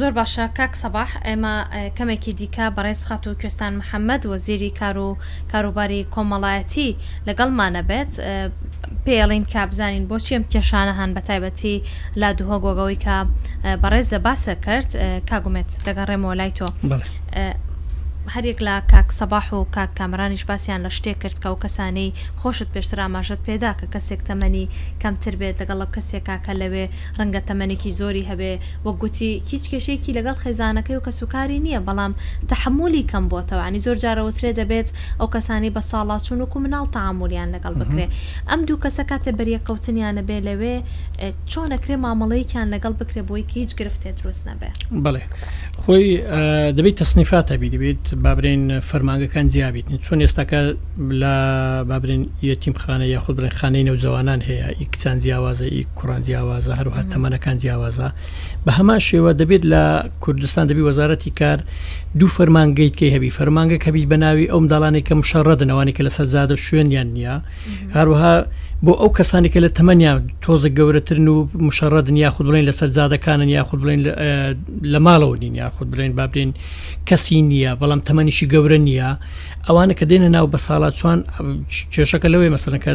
زۆر باشە کاک سەباح ئێمە کەمێکی دیکە بەڕێز خاتوو کوێستان محەممەد وەزیری کار و کاروباری کۆمەڵایەتی لەگەڵمانە بێت پێڵین کا بزانین بۆچی ئەم کێشانە هەن بە تایبەتی لا دووهۆ گۆگەوەی کە بەڕێز لە باسە کرد کاگومێت دەگەڕێمەوە لای تۆ هەرێک لە کاک سەباح و کاک کامرانیش باسییان لە شتێک کرد کە و کەسانی خۆشت پێشتر ئاماژت پێدا کە کەسێک تەمەنی کەمتر بێت لەگەڵ کەسێکا کە لەوێ ڕەنگە تەمەنێکی زۆری هەبێ، وەک گوتی هیچ کێشەیەکی لەگەڵ خێزانەکەی و کەسوکاری نییە، بەڵام تەحەموولی کەم بۆتەوە، یانی زۆر جار ئەوترێ دەبێت ئەو کەسانەی بە ساڵاچوون وەکو مناڵ تەعاموولیان لەگەڵ بکرێ، ئەم دوو کەسە کاتێ بەریەککەوتنیانە بێ لەوێ چۆن ئەکرێ مامەڵەیەکیان لەگەڵ بکرێ بۆی کە هیچ گرفتێ دروست نەبێ؟ بەڵێ خۆی دەبێ تەسنیفات هەبی دەبێت بابرێن فەرمانگەکان جیابیتن چۆن ئێستاکە. لە با بلێن یەتیمخانە یاخود بڵێن خانەی نەوجەوانان هەیە ئی کچان جیاوازە ئی کوڕان جیاوازە هەروها تەمەنەکان جیاوازە بە هەمان شێوە دەبێت لە کوردستان دەبی وەزارەتی کار دوو فەرمانگەیت کەی هەبی فەرمانگە کەبییت بە ناوی ئەو منداڵانی کە مشەڕەدنەوانی کە لە سەرزادە شوێنیان نییە هەروها بۆ ئەو کەسانی کە لە تەمەنیان تۆزە گەورەترن و مشەڕە دنیا خود بڵێن لەسەر جادەکانن یا خود بڵێن لە ماڵەوە نین یا خود بڵێن بابرێن کەسی نییە بەڵام تەمەنیشی گەورە نییە ئەوانە کە دێنە ناو بەساڵا چوان کێشەکە لەوەی مەسەن کە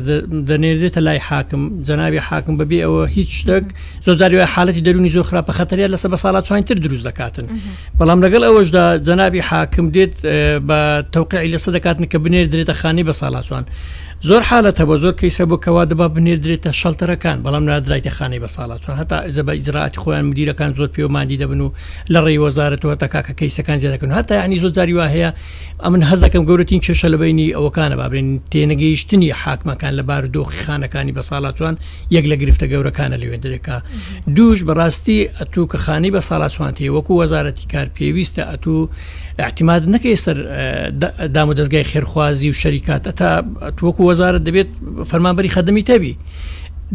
دەنێرێتە لای حاکم جەناوی حاکم بەبێ ئەوە هیچ شتێک زۆزاری وای حالەتی دەرونی زۆر خراپە خەتەرە لەسە بە ساڵا چوانتر دروست دەکاتن بەڵام لەگەڵ ئەوەشدا جەنابی حاکم دێت بە تەوقعی لەسە دەکاتن کە بنێر درێتە خانی بە ساڵا چوان زۆر حالەت هەبە زۆر کەیسە بۆ کەوا دەبا بنێدرێتە شەڵتەرەکان بەڵام نادرایتە خانی بە ساڵا چوان هەتا ئەزە بە ئیزراعاتی خۆیان مدیرەکان زۆر پێوەماندی دەبن و لە ڕێی وەزارەتەوە تاکە کەیسەکان زیادەکەن هەتا ینی زۆر جاری وهەیە ئەمن هەزەکەم گەورەترین کێشە لە بینی ئەوەکانە بابرێن تێنەگەیشتنی حاکمەکان لە بار دۆخی خانەکانی بە ساڵاتوان یەک لە گرفتە گەورەکانە لەوێ دەرێکا دووش بەڕاستی ئەتوو کە خانی بە ساڵاتوان هەیە وەکو وەزارەتی کار پێویستە ئەتوو احتیماد نەکەی سەر دام و دەستگای خێرخوازی و شەریکات ئەتا تووەکو وەزارت دەبێت فەرمانبەری خەدەمی تەبی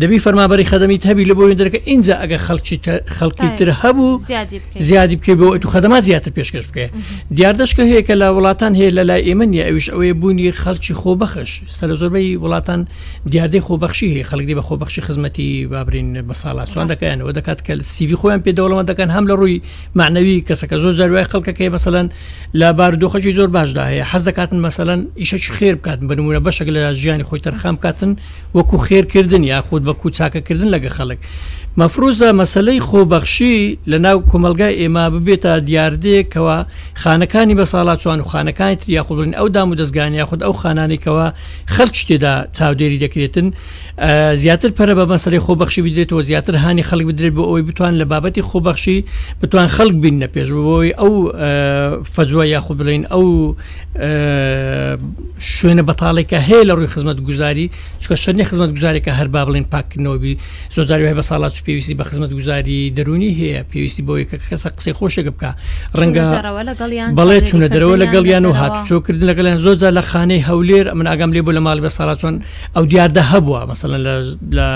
دەبی فەرمابەری خەدەمیت هەبی لە بۆی دەرکە ئینجا ئەگە خەڵکی خەڵکی تر هەبوو زیادی بکەی بۆ تو خەدەما زیاتر پێشکەش بکەێ دیاردەشکە هەیە کە لە وڵاتان هەیە لە لای ئێمە نیە ئەوش ئەوەیە بوونی خەڵکی خۆبەخش سەر زۆربەی وڵاتان دیاردەی خۆبەخشی هەیە خەڵکی بە خۆبەخشی خزمەتی بابرین بە ساڵاتوان دەکەیانەوە دەکات کە سیوی خۆیان پێ دەوڵەمە دەکەن هەم لە ڕووی معنەوی کەسەکە زۆر زاروای خەڵکەکەی مەسەەن لە بارودۆخەکی زۆر باشدا هەیە حەز دەکاتن مەسەەن ئیشەکی خێر بکاتن بنمونە بەشێک لە ژیانی خۆی تەرخام کاتن وەکو خێر کردن یاخود بەکو چاکە کردن لەگە خەڵک مەفروزە مەسلەی خۆبەخشی لە ناو کۆمەلگای ئێمە ببێتە دیاردەیە کەەوە خانەکانی بە ساڵا چوان و خانەکانی تر یاخودڵین ئەو دام و دەستگانی یاخود ئەو خانانێکەوە خەلک شتێدا چاودێری دەکرێتن زیاتر پەرە بە مەسلەی خۆبەخشی بدرێتەوە زیاتر هاانی خەلک بدرێت بۆ ئەوەی بتوان لە بابەتی خۆبەخشی بتوان خەلک بین نە پێشبووەوەی ئەو فەجووە یاخود بڵین ئەو شوێنە بەتاڵێکە هەیە لە ڕووی خزمەت گوزاری چکە شوێنی خزمەت گوزارێکە هەر با بڵین پاکردنەوەبی زۆجاری هەیە بە ساڵات و پێویستی بە خزمەت گوزاری دەرونی هەیە پێویستی بۆ یەکە کەسە قسەی خۆشێک بکە ڕەنگە بەڵێ چونە دەرەوە لەگەڵیان و هاتوچۆکردن لەگەڵیان زۆجار لە خانەی هەولێر من ئاگام لێ بۆ لە ماڵ بە ساڵاتوان ئەو دیاردە هەبووە مەسەن لە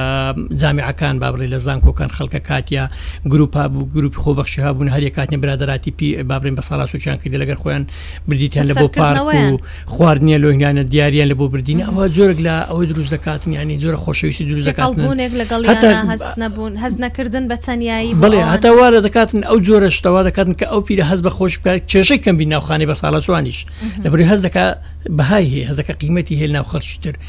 جامیعەکان بابڕی لە زانکۆکان خەڵکە کاتیا گروپا بوو گروپی خۆبەخشی هابوون هەریە کاتنی برادراتی پی بابرین بە ساڵات سوچیان کردی لەگەر خۆیان بردیتان لە بۆ پارک و خواردنیە لۆنگانە دیاریان لە بۆ بردین ئەوە جۆرگ لە ئەوەی دروست دەکاتن ینی جۆرە خۆشەویستی دروست دەکاتبوونێک لەگەڵ هەستنەبوون هەز نەکردن بە تەنایی بڵێ هەتاوارە دەکاتن ئەو جۆرە شتەوا دەکاتن کە ئەو پیرە هەز بە خۆش بکات کێشەی کەم بین ناوخانی بە ساڵە جوانیش لەبری هەز دەکات بەهای هەیە هەزەکە قیمەتی هێل ناو خەڵکی تر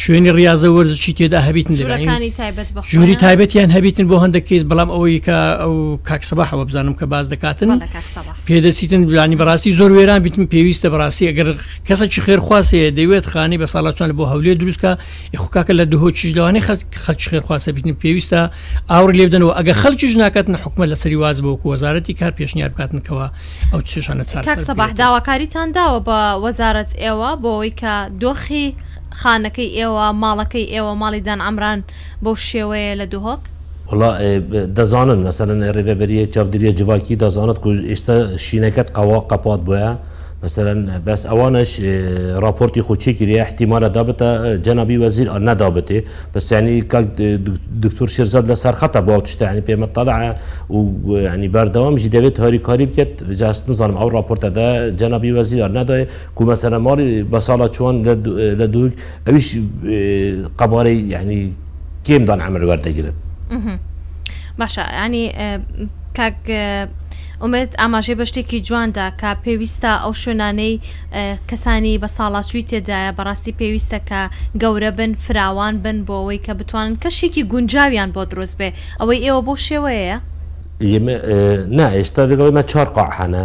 شوێنی ڕاضە وەرزشی تێدا هەبیتن ژووری تایبەتیان هەبیتن بۆ هەندە کەیس بەڵام ئەوەی کە ئەو کاکسەباحەوە بزانم کە باز دەکاتن پێدەسیتن بلانی بەڕاستی زۆر وێران بیتم پێویستە بەڕاستی ئەگەر کەسە چی خێرخواسەیە دەوێت خانی بە ساڵاتوان بۆ هەولێ دروستکە یخکاکە لە دهۆ چیش لەوانی خەت خەچ خێرخواسە بیتن پێویستە ئاور لێبدەنەوە ئەگە خەلکیش ناکات نە حکومە لە سەری واز بۆکو وەزارەتی کار پێشنیار بکاتنکەوە ئەو چێشانە چاک سەباح داواکاریتان داوە بە وەزارەت ئێوە بۆەوەی کە دۆخی خانەکەی ئێوە ماڵەکەی ئێوە ماڵی دان عەمران بەو شێوەیە لە دهۆک؟ وەڵا دەزانن مەسەلەن ڕێڤەبەریە چاودێریە جڤاکی دەزانت کو ئێستا شینەکەت قەوا قەپات بۆە مەسەلەن بەس ئەوانش ڕاپۆرتی خۆ چی کریە احتیمالە دابتە جەنابی وەزیر نەدابتێ بەس یعنی کاک دکتۆر شێرزاد لە سەرخەتە بۆ تشتا ینی پێمە تەلع و ینی بەردەوام ژی دەوێت هاریکاری بکەت جاست نزانم ئەو ڕاپۆرتە دا جەنابی وەزیر نەدای کومە سەرەماڵی بە ساڵە چوان لە دووک ئەویش قەبارەی یعنی کێم دان ئەمر وەردەگرت باشە ینی کاک ئومێت ئاماژەی بە شتێکی جواندا کە پێویستە ئەو شوێنانەی کەسانی بە ساڵاچووی تێدایە بەڕاستی پێویستە کە گەورە بن فراوان بن بۆ ئەوەی کە بتوانن کەشێکی گونجاویان بۆ دروست بێ ئەوەی ئێوە بۆ شێوەیە؟ نا ئێستا لەگەڵمە چوار قاعحانە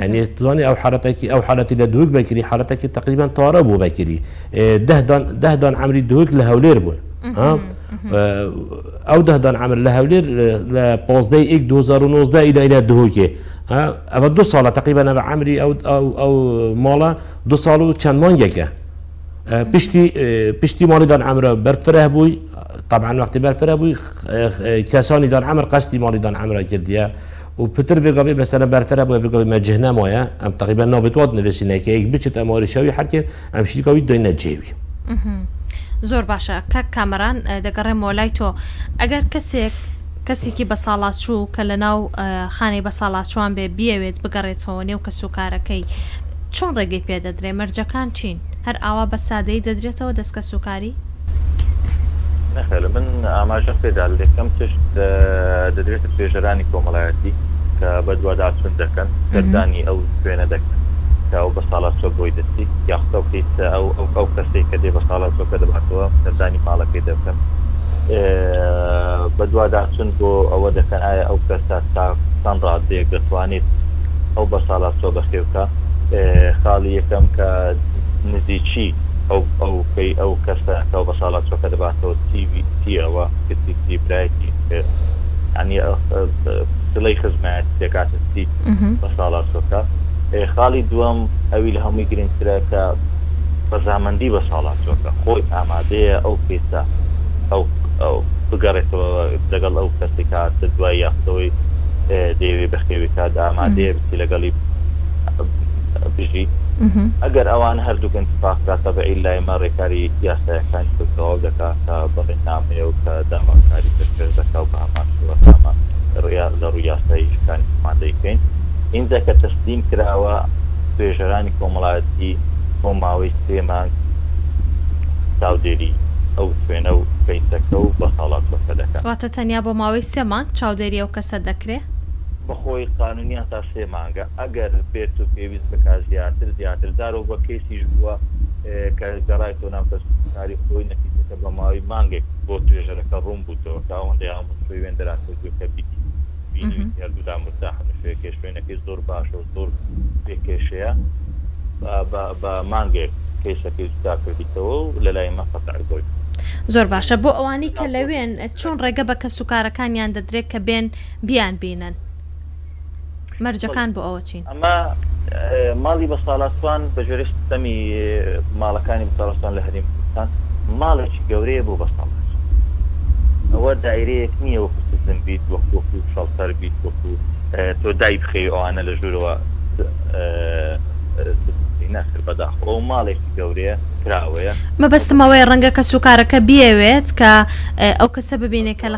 یعنی زۆنی ئەو حالەتێکی ئەو حالەتی لە دووک بەکری حالەتێکی تقریبان تارە بوو بەکری دەهدان دەهدان ئەمری دووک لە هەولێر بوون ئەو دەهدان ئەمر لە هەولێر لە پۆزدەی ئیک 2009 ئیدایدا دووکێ ئەوە دو ساڵە تقریبان ئەە ئەمری ئەو ئەو ماڵە دو ساڵ و چەند مانگێکە پشتی پشتی ماڵیدان ئەمرە بەرفرە بووی طبعا وقتی بەرفرە بووی کەسانی دان ئەمر قستی ماڵیدان ئەمرا کردیە و پتر ڤگاڤی بە سەرە بەرتەرە بۆیە ڤگاڤی مە جه نەمایە ئەم تەقیبە ناوێت وات نوێسی نەکەیەک بچێت ئەماری شەوی حرکێن ئەم شیکاوی دوای نەجێوی. زۆر باشە کاک کامەران دەگەڕێمەوە لای تۆ ئەگەر کەسێک کەسێکی بەساڵاچوو کە لە ناو خانەی بەساڵاچوان بێ بیاوێت بگەڕێتەوە نێو کەس و کارەکەی چۆن ڕێگەی پێدەدرێ مەرجەکان چین هەر ئاوا بە سادەی دەدرێتەوە دەستکە سوکاری؟ نەخێر من ئاماژەم پێدا لەکەم تشت دەدرێتە توێژەرانی کۆمەڵایەتی کە بەدوواداچون دەکەن دەردانی ئەو شوێنە دەکەن ئەو بە ساڵات چۆک بۆی دەستی یاختا بکەیت ئەو ئەو ئەو کەسێک کە دێ بە ساڵات چۆکە دەباتەوە سەردانی ماڵەکەی دەکەن بەدوواداچون بۆ ئەوە دەکەن ئایا ئەو کەسە تا چەند ڕادێک دەتوانێت ئەو بە ساڵات چۆ بەخێوکە خاڵی یەکەم کە نزیکی ئەو ئەو کەی ئەو کەسە کەو بەساڵا چۆکە دەباتەوە تی وی تی ئەوە کتی تی برایەکی عنی سلەی خزمایەتی دەکاتە تی بەساڵا چۆکە خاڵی دووەم ئەوی لە هەمووی گرنگترە کە بەزامەندی بە ساڵا چۆکە خۆی ئامادەیە ئەو کەیسە ئەو بگەڕێتەوە لەگەڵ ئەو کەسێکات دوای یاخدەوەی دەیەوێ بەخێوێکات ئامادەیە بەرپرسی لەگەڵی بژیت ئەگەر ئەوان هەردووک انتفاقدا تەبعی لایمە ڕێکاری یاسایەکانی بەتەواو دەکا کە بەڵێ نامەیە و کە داواکاری پێشکەش دەکا و بە هەمان شێوە نامە ڕیا لە ڕوو یاسایی شکانی خۆمان دەیکەین اینجا کە تەسلیم کراوە توێژەرانی کۆمەڵایەتی بۆ ماوەی سێ مانگ چاودێری ئەو شوێنە و کەیسەکە و بە ساڵات بەسە دەکات واتە تەنیا بۆ ماوەی سێ مانگ چاودێری ئەو کەسە دەکرێ؟ بەخۆی قانونیە تا سێ مانگە ئەگەر بێت و پێویست بکات زیاتر زیاتر جارەو بە کەیسیش بووە کە گەڕایتەوە ناو کەسوکاری خۆی نەتیجەکە بە ماوەی مانگێک بۆ توێژەرەکە ڕوون بووتەوە کە ئەوەندەی هاموو شوێن دەراسەی بووی کە بیتی بینویتی هەردوولا مرتاحن و شوێکێ شوێنەکەی زۆر باشە و زۆر بێ کێشەیە بە مانگێک کەیسەکەی جودا کردیتەوە و لە لای مە قەتعی بۆی زۆر باشە بۆ ئەوانەی کە لەوێن چۆن ڕێگە بە کەسوکارەکانیان دەدرێت کە بێن بیان بینن مەرجەکان بۆ ئەوە چین؟ ئەمە ماڵی بە ساڵاستوان بە جۆرە سیستەمی ماڵەکانی بەساڵستان لە هەریم کوردستان ماڵێکی گەورەیە بۆ بەسەڵ ئەوە دایرەیەک نییە وەکو سزم بیت وەک وەکو شەڵتەر بیت وەکو تۆ دای بخەی ئەوانە لە ژوورەوە ناخر بەداخ ئەو ماڵێکی گەورەیە کراوەیە مەبەستمەوەی ڕەنگە کە سوکارەکە بیاوێت کە ئەو کەسە ببینێت کە لە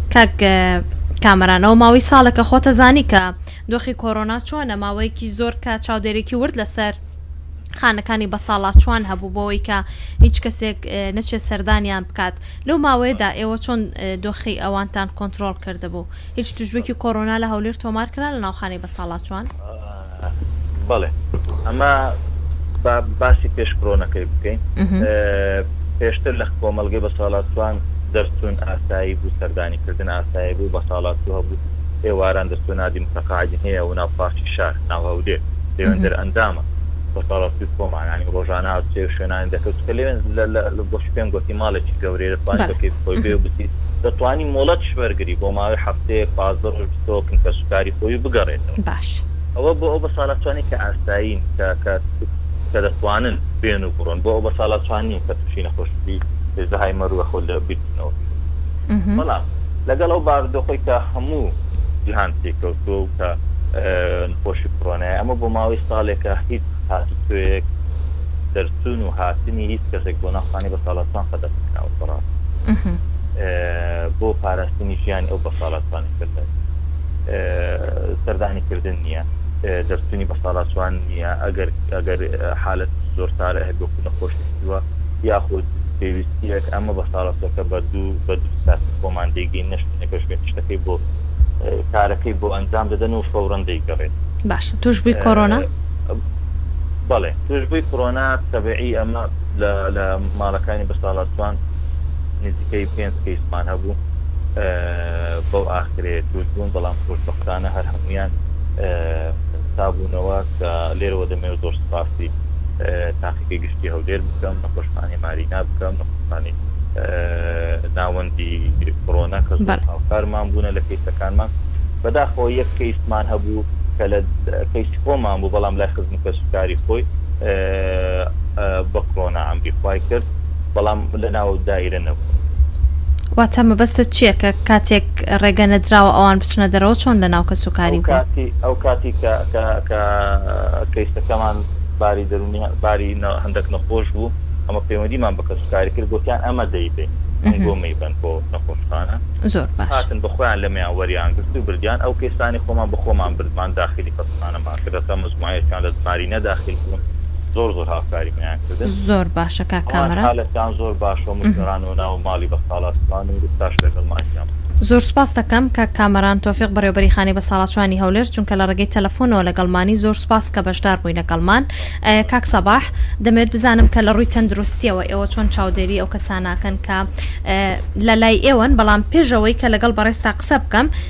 کاک کامەران ئەوە ماوەی ساڵێکە خۆتە زانی کە دۆخی کۆرۆنا چۆنە ماوەیەکی زۆر کە چاودێرێکی ورد لەسەر خانەکانی بەساڵاچوان هەبوو بۆەوەی کە هیچ کەسێک نەچێت سەردانیان بکات لەو ماوەیەدا ئێوە چۆن دۆخی ئەوانتان کۆنتترۆل کردبوو هیچ توشبێکی کۆرۆنا لە هەولێر تۆمار کرا لە ناوخانی بەساڵاچوان بەڵێ ئەمە باسی پێش کۆنەکەی بکەین پێشتر لە کۆمەلگەی بە ساڵاتوان دەرچوون ئاسایی بوو سەردانی کردن ئاسایی بوو بە ساڵات و هەبوو ئێواران دەستۆ نادیم تەقاعدی هەیە و ناو پارتی شار ناو هەولێ لەوێن دەر ئەندامە بە ساڵاتی کۆمانانی ڕۆژانە هاوچێ شوێنانی دەکەوت کە لەوێن لە بۆش پێم گوتی ماڵێکی گەورەی دەتوان بەکەی خۆی بێ بتی دەتوانی مۆڵەت شوەرگری بۆ ماوەی هەفتەیە پازدە ڕۆژ بتۆکن کە سوکاری خۆی بگەڕێتەوە باش هیچ. ئەوە بۆ ئەو بەساڵاچوانەی کە ئاسایین کە کە کە دەتوانن بێن و بڕۆن بۆ ئەو بەساڵاچوان نین کە تووشی نەخۆشی ئێزدەهایمەر و خۆ لە بیرکردنەوە بوون بەڵام لەگەڵ ئەو باردۆخەی کە هەموو جیهان تێکەوتووە و کە نەخۆشی کڕۆنای ئەمە بۆ ماوەی ساڵێکە هیچ هاتوچۆیەک دەرچوون و هاتنی هیچ کەسێک بۆ ناوخانی بەساڵاچوان قەدەغە کراوەتەوە ڕاست بۆ پاراستنی ژیانی ئەو بەساڵاچوان دەستانی کردن سەردانی کردن نییە دەستنی بە ساڵاچوان نییە ئەگەر ئەگەر حالت زۆر سارە هەر بۆ نەخۆشیوە یاخود پێویستیەک ئەمە بە ساڵاتەکە بە دوو بە دوو سات خۆمان دەیگەی نشتنەکە شوێن شتەکەی بۆ کارەکەی بۆ ئەنجام دەدەن و فەورەن دەیگەڕێت باش توش بووی کۆرۆنا بەڵێ توش بووی کۆرۆنا تەبعی ئەمە لە ماڵەکانی بە ساڵاتوان نزیکەی پێنج کەیسمان هەبوو بەو ئاخرەیە توش بوون بەڵام خۆشبەختانە هەر هەموویان سابوونەوە کە لێرەوە دەمەوێت زۆر سپاسی تاقیگەی گشتی هەولێر بکەم نەخۆشخانەی مارینا بکەم نەخۆشخانەی ناوەندی کۆرۆنا کە زۆر هاوکارمان بوونە لە کەیسەکانمان بەداخەوە یەک کەیسمان هەبوو کە لە کەیسی خۆمان بوو بەڵام لای خزم کەسوکاری خۆی بە کۆرۆنا ئەمری خوای کرد بەڵام لە ناو دائیرە نەبوو. واتە مەبەستت چیە کە کاتێک ڕێگە نەدراوە ئەوان بچنە دەرەوە چۆن لە ناو کەس و کاری بوون؟ ئەو کاتی کە کە کە کەیسەکەمان باری دەرونی باری هەندێک نەخۆش بوو ئەمە پەیوەندیمان بە کەس و کاری کرد گوتیان ئەمە دەیبێ ئەنگۆ مەیبەن بۆ نەخۆشخانە زۆر باش هاتن بە خۆیان لەمەیان وەریان گرت و بردیان ئەو کەیسانی خۆمان بە خۆمان بردمان داخلی خەستخانەمان کرد هەتا مەجموعەیەکیان لە زماری نەداخیل بوون زۆر زۆر هاوکاریمان زۆر باشە کاک کامەران. هەمان حالەتان زۆر باشە و من گەرانەوە ناو ماڵی بەساڵاچوان و ئستاش لەگەڵ ما گیان. زۆر سوپاستەکەم کاک کامەران تۆفیق بەڕێوبەری خانەی بەساڵاچوانی هەولێر چونکە لە ڕێگەی تەلەفۆنەوە لەگەڵمانی زۆر سوپاس کە بەشدار بووی لەگەڵمان کاک سەباح دەمەوێت بزانم کە لە ڕووی تەندروستیەوە ئێوە چۆن چاودێری ئەو کەسانە ئەکەن کە لە لای ئێوەن بەڵام پێش ئەوەی کە لەگەڵ بەڕێزتا قسە بکەم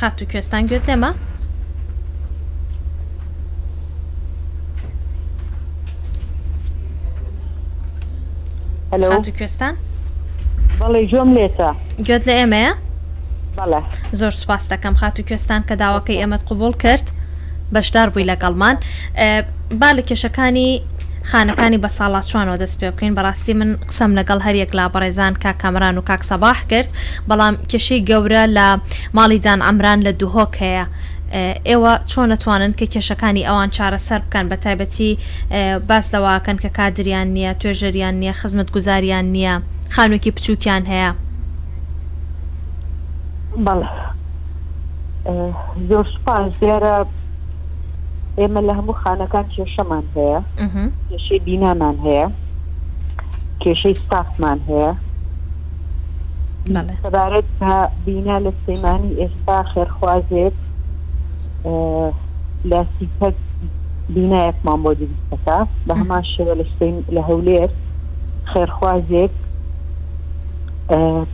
خاتوو کوێستان گوێت لێمە؟ خاتوو کوێستان؟ بەڵێ جۆم لێتە گوێت لە ئێمەیە؟ بەڵێ زۆر سوپاس دەکەم خاتوو کوێستان کە داواکەی ئێمەت قوبول کرد بەشدار بووی لەگەڵمان با لە کێشەکانی خانەکانی بە ساڵاچوانەوە دەست پێ بکەین بەڕاستی من قسەم لەگەڵ هەریەک لا بەڕێزان کا کامران و کاک سەباح کرد بەڵام کێشەی گەورە لە ماڵی جان عەمران لە دهۆک هەیە. ئێوە چۆن ئەتوانن کە کێشەکانی ئەوان چارەسەر بکەن بە تایبەتی باس لەوە ئەکەن کە کادریان نیە توێژەریان نیە خزمەتگوزاریان نیە خانوێکی بچوکیان هەیە. بەڵێ زۆر سوپاس دیارە ئێمە لە هەموو خانەکان کێشەمان هەیە کێشەی بینامان هەیە کێشەی ستافمان هەیە سەبارەت بە بینا لە سلێمانی ئێستا خێرخوازێک لە سیپەک بینایەکمان بۆ دروستەکە بە هەمان شێوە لە لە هەولێر خێرخوازێک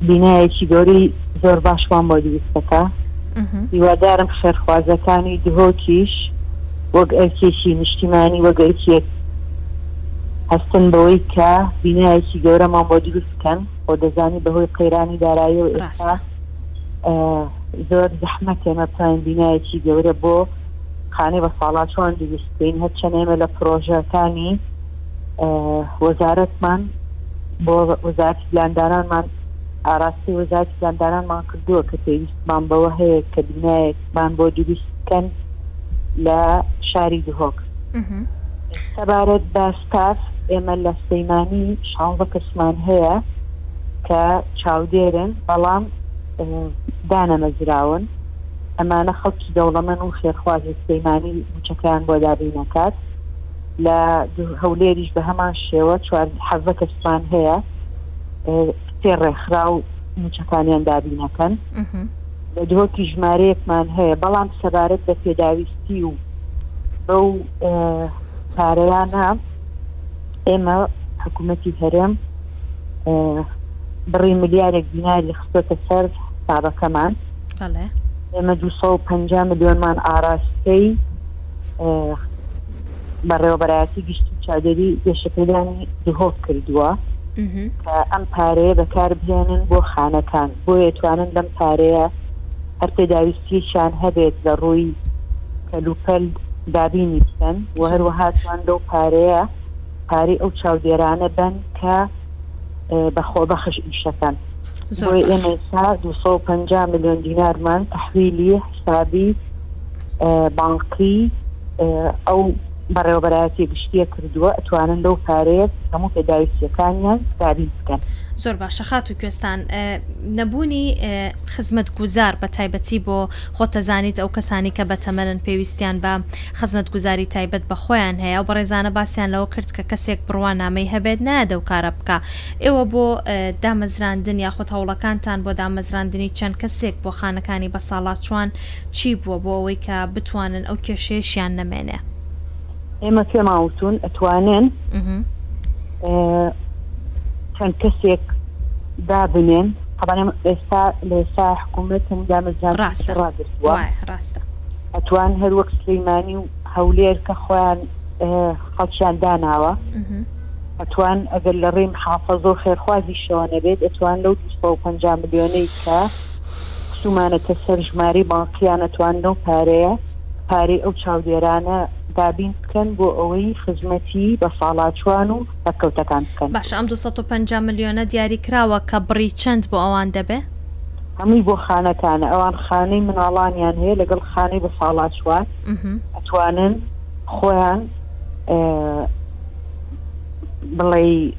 بینایەکی گەوری زۆر باشمان بۆ دروستەکە هیوادارم خێرخوازەکانی دهۆکیش وەک ئەرکێکی نیشتیمانی وەگەرکێک هەستن بەوەی کە بینایەکی گەورەمان بۆ دروست بکەن خۆ دەزانی بەهۆی قەیرانی دارایی و ئێستا زۆر زەحمەت ئێمە بتوانین بینایەکی گەورە بۆ خانەی بە ساڵاچوان دروست بکەین هەرچەند ئێمە لە پرۆژەکانی وەزارەتمان بۆ وەزارتی پلاندانانمان ئاراستی وەزارتی پلاندانانمان کردووە کە پێویستمان بەوە هەیە کە بینایەکمان بۆ دروست بکەن لە شاری دهۆک سەبارەت بە ستاف، ئێمە لە سلەیمانی شانزە کەسمان هەیە کە چاودێرن، بەڵام دانەمەزراون، ئەمانە خەڵکی دەوڵەمەن و خێرخوازی سلەیمانی موچەکەیان بۆ دابین ئەکات، لە هەولێریش بە هەمان شێوە چوار حەڤە کەسمان هەیە سێ ڕێکخراو موچەکانیان دابین ئەکەن. بە درۆتی ژمارەیەکمان هەیە بەڵام سەبارەت بە پێداویستی و بەو پارەیانە ئێمە حکوومەتی هەرێم بڕی ملیارێک دیناری خستۆتە سەر حسابەکەمان ئێمە 250 میلیۆنمان ئاراستەی بەڕێوەبەرایەتی گشتی چادری گەشەپێدانی دهۆک کردووە کە ئەم پارەیە بەکاربهێنن بۆ خانەکان بۆ یتوانن لەم پارەیە هەر پێداویستیشان هەبێت لە ڕووی کەلوپەل دابینی بکەن و هەروەهاتوان لەو پارەیە پارەی ئەو چاودێرانە بن کە بەخۆ بەخش ئیشەکەن زۆر ئێمە 250 میلیۆن دینارمان تحویلی ئیقتصادی بانقی ئەو بەڕێوەبەرایەتی گشتیە کردووە ئەتوانن لەو پارەیە هەموو پێداویستیەکانیان دابین بکەن زۆر باشە خات و کوێستان نەبوونی خزمەت گوزار بە تایبەتی بۆ خۆتەزانیت ئەو کەسانی کە بەتەمەنن پێویستیان بە خزمەت گوزاری تایبەت بە خۆیان هەیە و بەڕێزانە باسییان لەوە کرد کە کەسێک بڕوانامەی هەبێت نایە دەو کارە بکە ئێوە بۆ دامەزراندن یاخود هەوڵەکانتان بۆ دامەزراندنی چەند کەسێک بۆ خانەکانی بەساڵاچوان چی بووە بۆ ئەوەی کە بتوانن ئەو کێشەیەشیان نەمێنێ؟ ئێمە پێمان وتون ئەتوانن چەند کەسێک دابنێن طبعا ئێستا لە ئێستا حکوومەت هەموو دامەزران ڕاستە ڕاگرتووە ڕاستە ئەتوان هەروەک سلەیمانی و هەولێر کە خۆیان خەڵکیان داناوە. ئەتوان ئەگەر لە ڕێی محافەزە و خێرخوازیشەوە نەبێت، ئەتوان لەو دوو سەد و پەنجا ملیۆنەی کە چوومانەتە سەر ژمارەی بانقییان، ئەتوان لەو پارەیە، پارەی ئەو چاودێرانە دابین بکەن بۆ ئەوەی خزمەتی بەساڵاچووان و پەککەوتەکان بکەن. باشە ئەم دوو سەد و پەنجا ملیۆنە دیاریکراوە کە بڕی چەند بۆ ئەوان دەبێ؟ هەمووی بۆ خانەکانە. ئەوان خانەی منداڵانیان هەیە لەگەڵ خانەی بەساڵاچووان. ئەتوانن خۆیان، بڵێ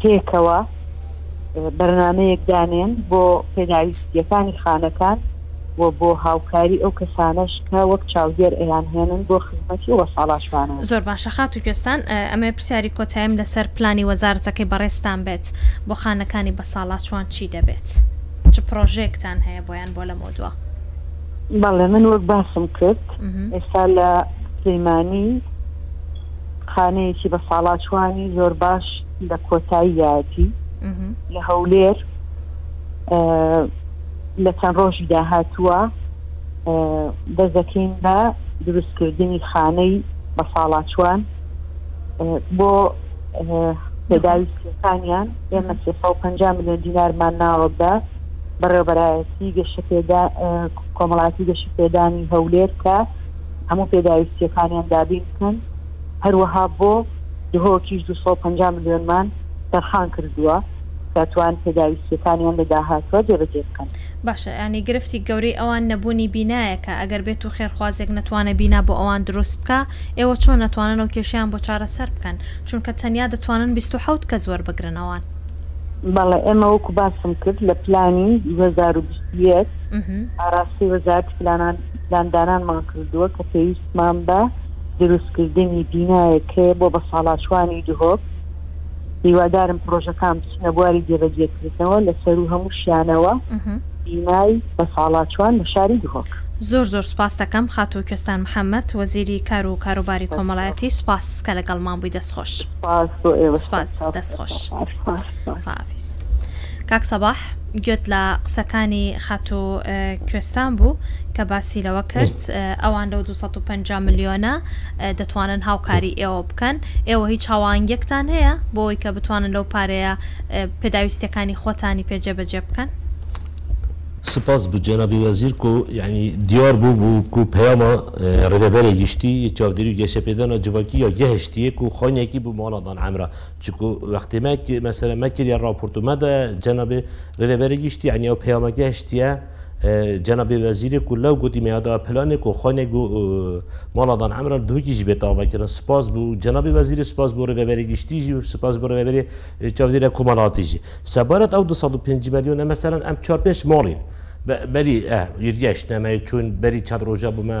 پێکەوە بەرنمەیەک دانێن بۆ پێداویستیەکانی خانەکان و بۆ هاوکاری ئەو کەسانەش کە وەک چاودێر ئەیان هێنن بۆ خزمەتی وە ساڵاشوانە زۆر باشە خاتو گوێستان ئەمەێ پرسیاری کۆتایم لەسەر پلانی وەزارەتەکەی بەڕێزتان بێت بۆ خانەکانی بە ساڵاچوان چی دەبێت چ پرۆژەیەکتان هەیە بۆیان بۆ لەمە دووە بەڵێ من وەک باسم کرد ئێستا لە سلەیمانی خانەیەکی بەساڵاچوانی زۆر باش لە کۆتاییەتی لە هەولێر لە چەند ڕۆژی داهاتووە دەزەکەین بە دروستکردنی خانەی بە ساڵاچوان بۆ پێداوی سەکانیان ئێمە 350 میلیۆن دینارمان ناوە بە بەڕێوبەرایەتی گەشەپێدا کۆمەڵاتی گەشەپێدانی هەولێر کە هەموو پێداویستییەکانیان دابین بکەن، هەروەها بۆ دهۆکیش دوو سەد و پەنجا ملیۆنمان تەرخان کردووە تا توان پێداویستییەکانیان لە داهاتووە جێبەجێ بکەن. باشە یانی گرفتی گەورەی ئەوان نەبوونی بینایەکە، ئەگەر بێتو خێرخوازێک نەتوانێت بینا بۆ ئەوان دروست بکا، ئێوە چۆن نەتوانن ئەو کێشەیان بۆ چارەسەر بکەن، چونکە تەنیا دەتوانن بیست و حەوت کەس وەربگرن ئەوان؟ بەڵێ ئێمە وەکو باسم کرد لە پلانی دوو هەزار و بیست و یەک ئاراستەی وەزارەتی پلانان، پلاندانانمان کردووە کە پێویستمان بە دروستکردنی بینایەک هەیە بۆ بەساڵاچووانی دهۆک، هیوادارم پڕۆژەکان بچنە بواری جێبەجێکردنەوە، لە سەروو هەمووشیانەوە بینای بەساڵاچووان لە شاری دهۆک. زۆر زۆر سوپاست دەکەم خاتوو کوێستان محەمەد، وەزیری کار و کاروباری کۆمەڵایەتی، سوپاس کە لەگەڵمان بووی، دەستخۆش. سوپاس بۆ ئێوەش، سوپاس، دەستخۆش. خواحافیز کاک سەباح گوێت لە قسەکانی خاتو کوێستان بوو کە باسی لەوە کرد ئەوان لەو 250 ملیۆنە دەتوانن هاوکاری ئێوە بکەن ئێوە هیچ چاوانگەکتان هەیە بۆی کە بتوانن لەو پارەیە پێداویستەکانی خۆتانی پێجێ بەجێ بکەن سپاس بو جنابی وزیر کو یعنی دیار بو بو کو پیاما ردبر گشتی چاودری گشه پیدانا جواکی یا گهشتیه کو خانیه کی بو مانا دان عمره چکو وەختی مە مەسەلە مە کریە ڕاپۆرتو مە دایە جەنابی ڕێێبەری گشتی یانی ئەو پەیامەگە هشتیە جەنابی وەزیرێک و لەو گوتی مێادا پلانێک و خۆنێک و ماڵادان ئەمرە دووکیش بێت ئاواکردن سپاس بوو جەنابی وەزیری سپاس بۆ ڕێبەری گشتیژی و سپاس بۆ ڕێبەری چاودێرە کۆمەڵاتیژی سەبارەت ئەو 250 ملیۆنە مەسەرەن ئەم چوار پێنج ماڵین بەری یدیش نامەیە چون بەری چەند ڕۆژە بوومە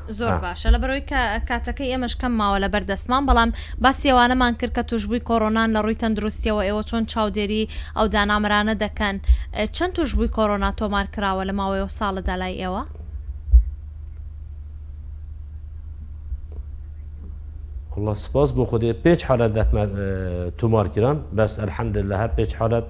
زۆر باشە لەبەرئەوەی کە کاتەکەی ئێمەش کەم ماوە لەبەر دەستمان بەڵام باسی ئەوانەمان کرد کە توشبووی کۆرۆنان لە ڕووی تەندروستیەوە ئێوە چۆن چاودێری ئەو دانامەرانە دەکەن چەند توشبووی کۆرۆنا تۆمار کراوە لە ماوەی ئەو ساڵەدا لای ئێوە؟ وەڵا سپاس بۆ خودێ پێنج حالەت تومار کران بەس الحمدللە هەر پێنج حالەت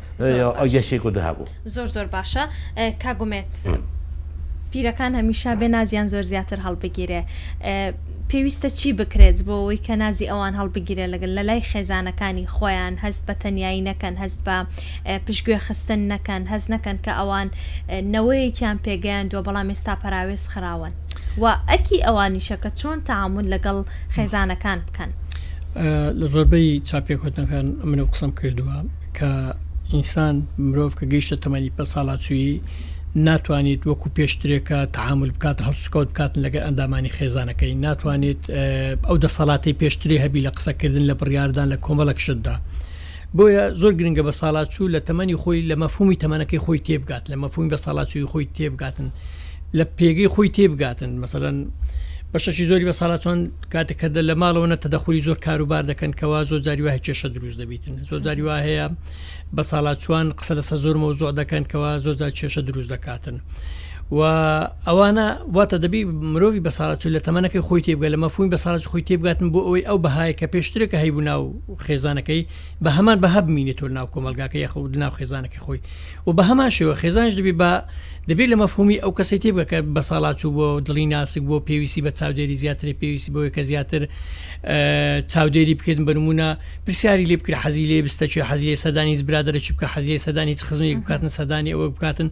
زۆر زۆر باشە کاک ئومێد پیرەکان هەمیشە بێ نازیان زۆر زیاتر هەڵبگیرێ پێویستە چی بکرێت بۆ ئەوەی کە نازی ئەوان هەڵبگیرێ لەگەل لە لای خێزانەکانی خۆیان هەست بە تەنایی نەکەن هەست بە پشگوێ خستن نەکەن هەست نەکەن کە ئەوان نەوەیەکیان پێگەیاندووە بەڵام ئێستا پەراوێز خراون و ئەرکی ئەوانیشە کە چۆن تەعامل لەگەڵ خێزانەکان بکەن لە زۆربەی چاپێکوتنەکان منە قسەم کردووە کە ئینسان، مرۆڤ، کە گەیشتە تەمەنی پەساڵاچوویی ناتوانیت وەکو پێشترێکە تەعامول بکات هەڵسوکەوت بکات لەگەر ئەندامانی خێزانەکەی ناتوانیت ئەو دەسەڵاتی پێشتری هەبی لە قسەکردن لە بڕاردان لە کۆمەڵک شتدا بۆیە زۆر گرنگە بە ساڵاچوو لە تەمەنی خۆی لە مەفهومی تەمەنەکەی خۆی تێبگات لە مەفهومی بە ساڵاچووی خۆی تێبگاتن لە پێگەی خۆی تێبگاتن مەسەەن بەشەکی زۆری بە ساڵاتوان کاتێک کە لە ماڵەوە نە تەدەخوری زۆر کاروبار دەکەن کەوا زۆر جاری وای کێشە دروست دەبیتن زۆر جاری وا هەیە بە ساڵاتوان قسە لەسە زۆر مەوزۆع دەکەن کەوا زۆر جار کێشە دروست دەکاتن. و ئەوانە واتە دەبی مرۆڤ بە ساڵات لە تەمەەکەی خۆی تێبگە لە مەفوین بە ساڵات خۆی تێبگاتن بۆ ئەوەی ئەو بەهای کە پێشترێکە هەیبوو ناو خێزانەکەی بە هەمان بە هەبمینێت تۆ ناو کۆمەلگاکە یخود ناو خێزانەکە خۆی و بە هەمان شێوە خێزانیش دەبێ بە دەبێ لە مەفهومی ئەو کەسەی تێ بگە کە بە ساڵا چوو بۆ دڵی ناسک بۆ پێویستی بە چاودێری زیاتری پێویستی بۆیە کە زیاتر چاودێری بکردن بەرمونە پرسیاری لێ بکرە حەزی لێ بستە چێ حەزی لێ سەدانی برادرە چ بکە حەزی سەدانی هیچ خزمی بکاتن سەدانی ئەوە بکاتن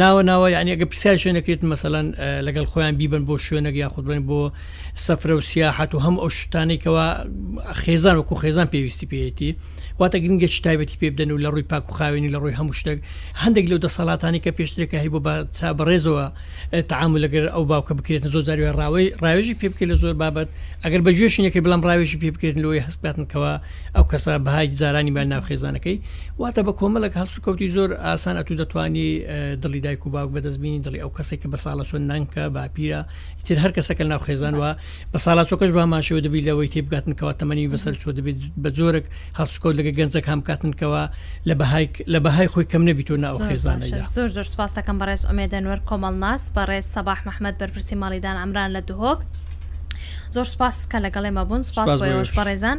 ناوە ناوە یعنی ئەگە پرسیار شوێن نەکرێت مەسەەن لەگەڵ خۆیان بیبن بۆ شوێنەک یا خود بڵێن بۆ سەفرە و سیاحەت و هەم ئەو شتانێکەوە خێزان وەکو خێزان پێویستی پێێتی واتە گرنگە چ تایبەتی پێ بدەن و لە ڕووی پاک و خاوێنی لە ڕووی هەموو شتێک هەندێک لەو دەسەڵاتانی کە پێشترێکە هەی بۆ بە چا بەڕێزەوە تەعام و لەگەر ئەو باوکە بکرێتە زۆر زاروێ ڕاوی ڕاوێژی پێ بکرێت لە زۆر بابەت ئەگەر بە گوێشینەکە بڵام ڕاوێژی پێ بکرێت لۆی هەست بکاتنکەوە ئەو کەسە بەهای جارانی بە ناو خێزانەکەی واتە بە کۆمەڵک هەڵسوکەوتی زۆر ئاسان ئەتو دەتوانی دڵی دایک و باوک بەدەستبیین دڵی ئەو کەسێک کە بە ساڵە چۆن نانکە باپیرە ئیتر هەر کەسەکە ناو خێزانوە بەساڵاچوەکەش بە هەمان شێوە دەبی لەوەی تێبگاتن کەوا تەمەنی بەسەر چۆ دەبێت بە جۆرەك هەڵسوکەوت لەگە گەنجەک هەمکاتن کەوا لە بەهایک لە بەهای خۆی کەم نەبیت و ناو خێزانە زۆر زۆر سپاسەکەم بەڕێز ئۆمێدەنوەر کۆمەڵناس بەڕێز سەباح مححمد بەرپرسی ماڵیدان ئەمران لە دهۆک زۆر سپاس کە لەگەڵێمە بوون سپاس بەڕێزان.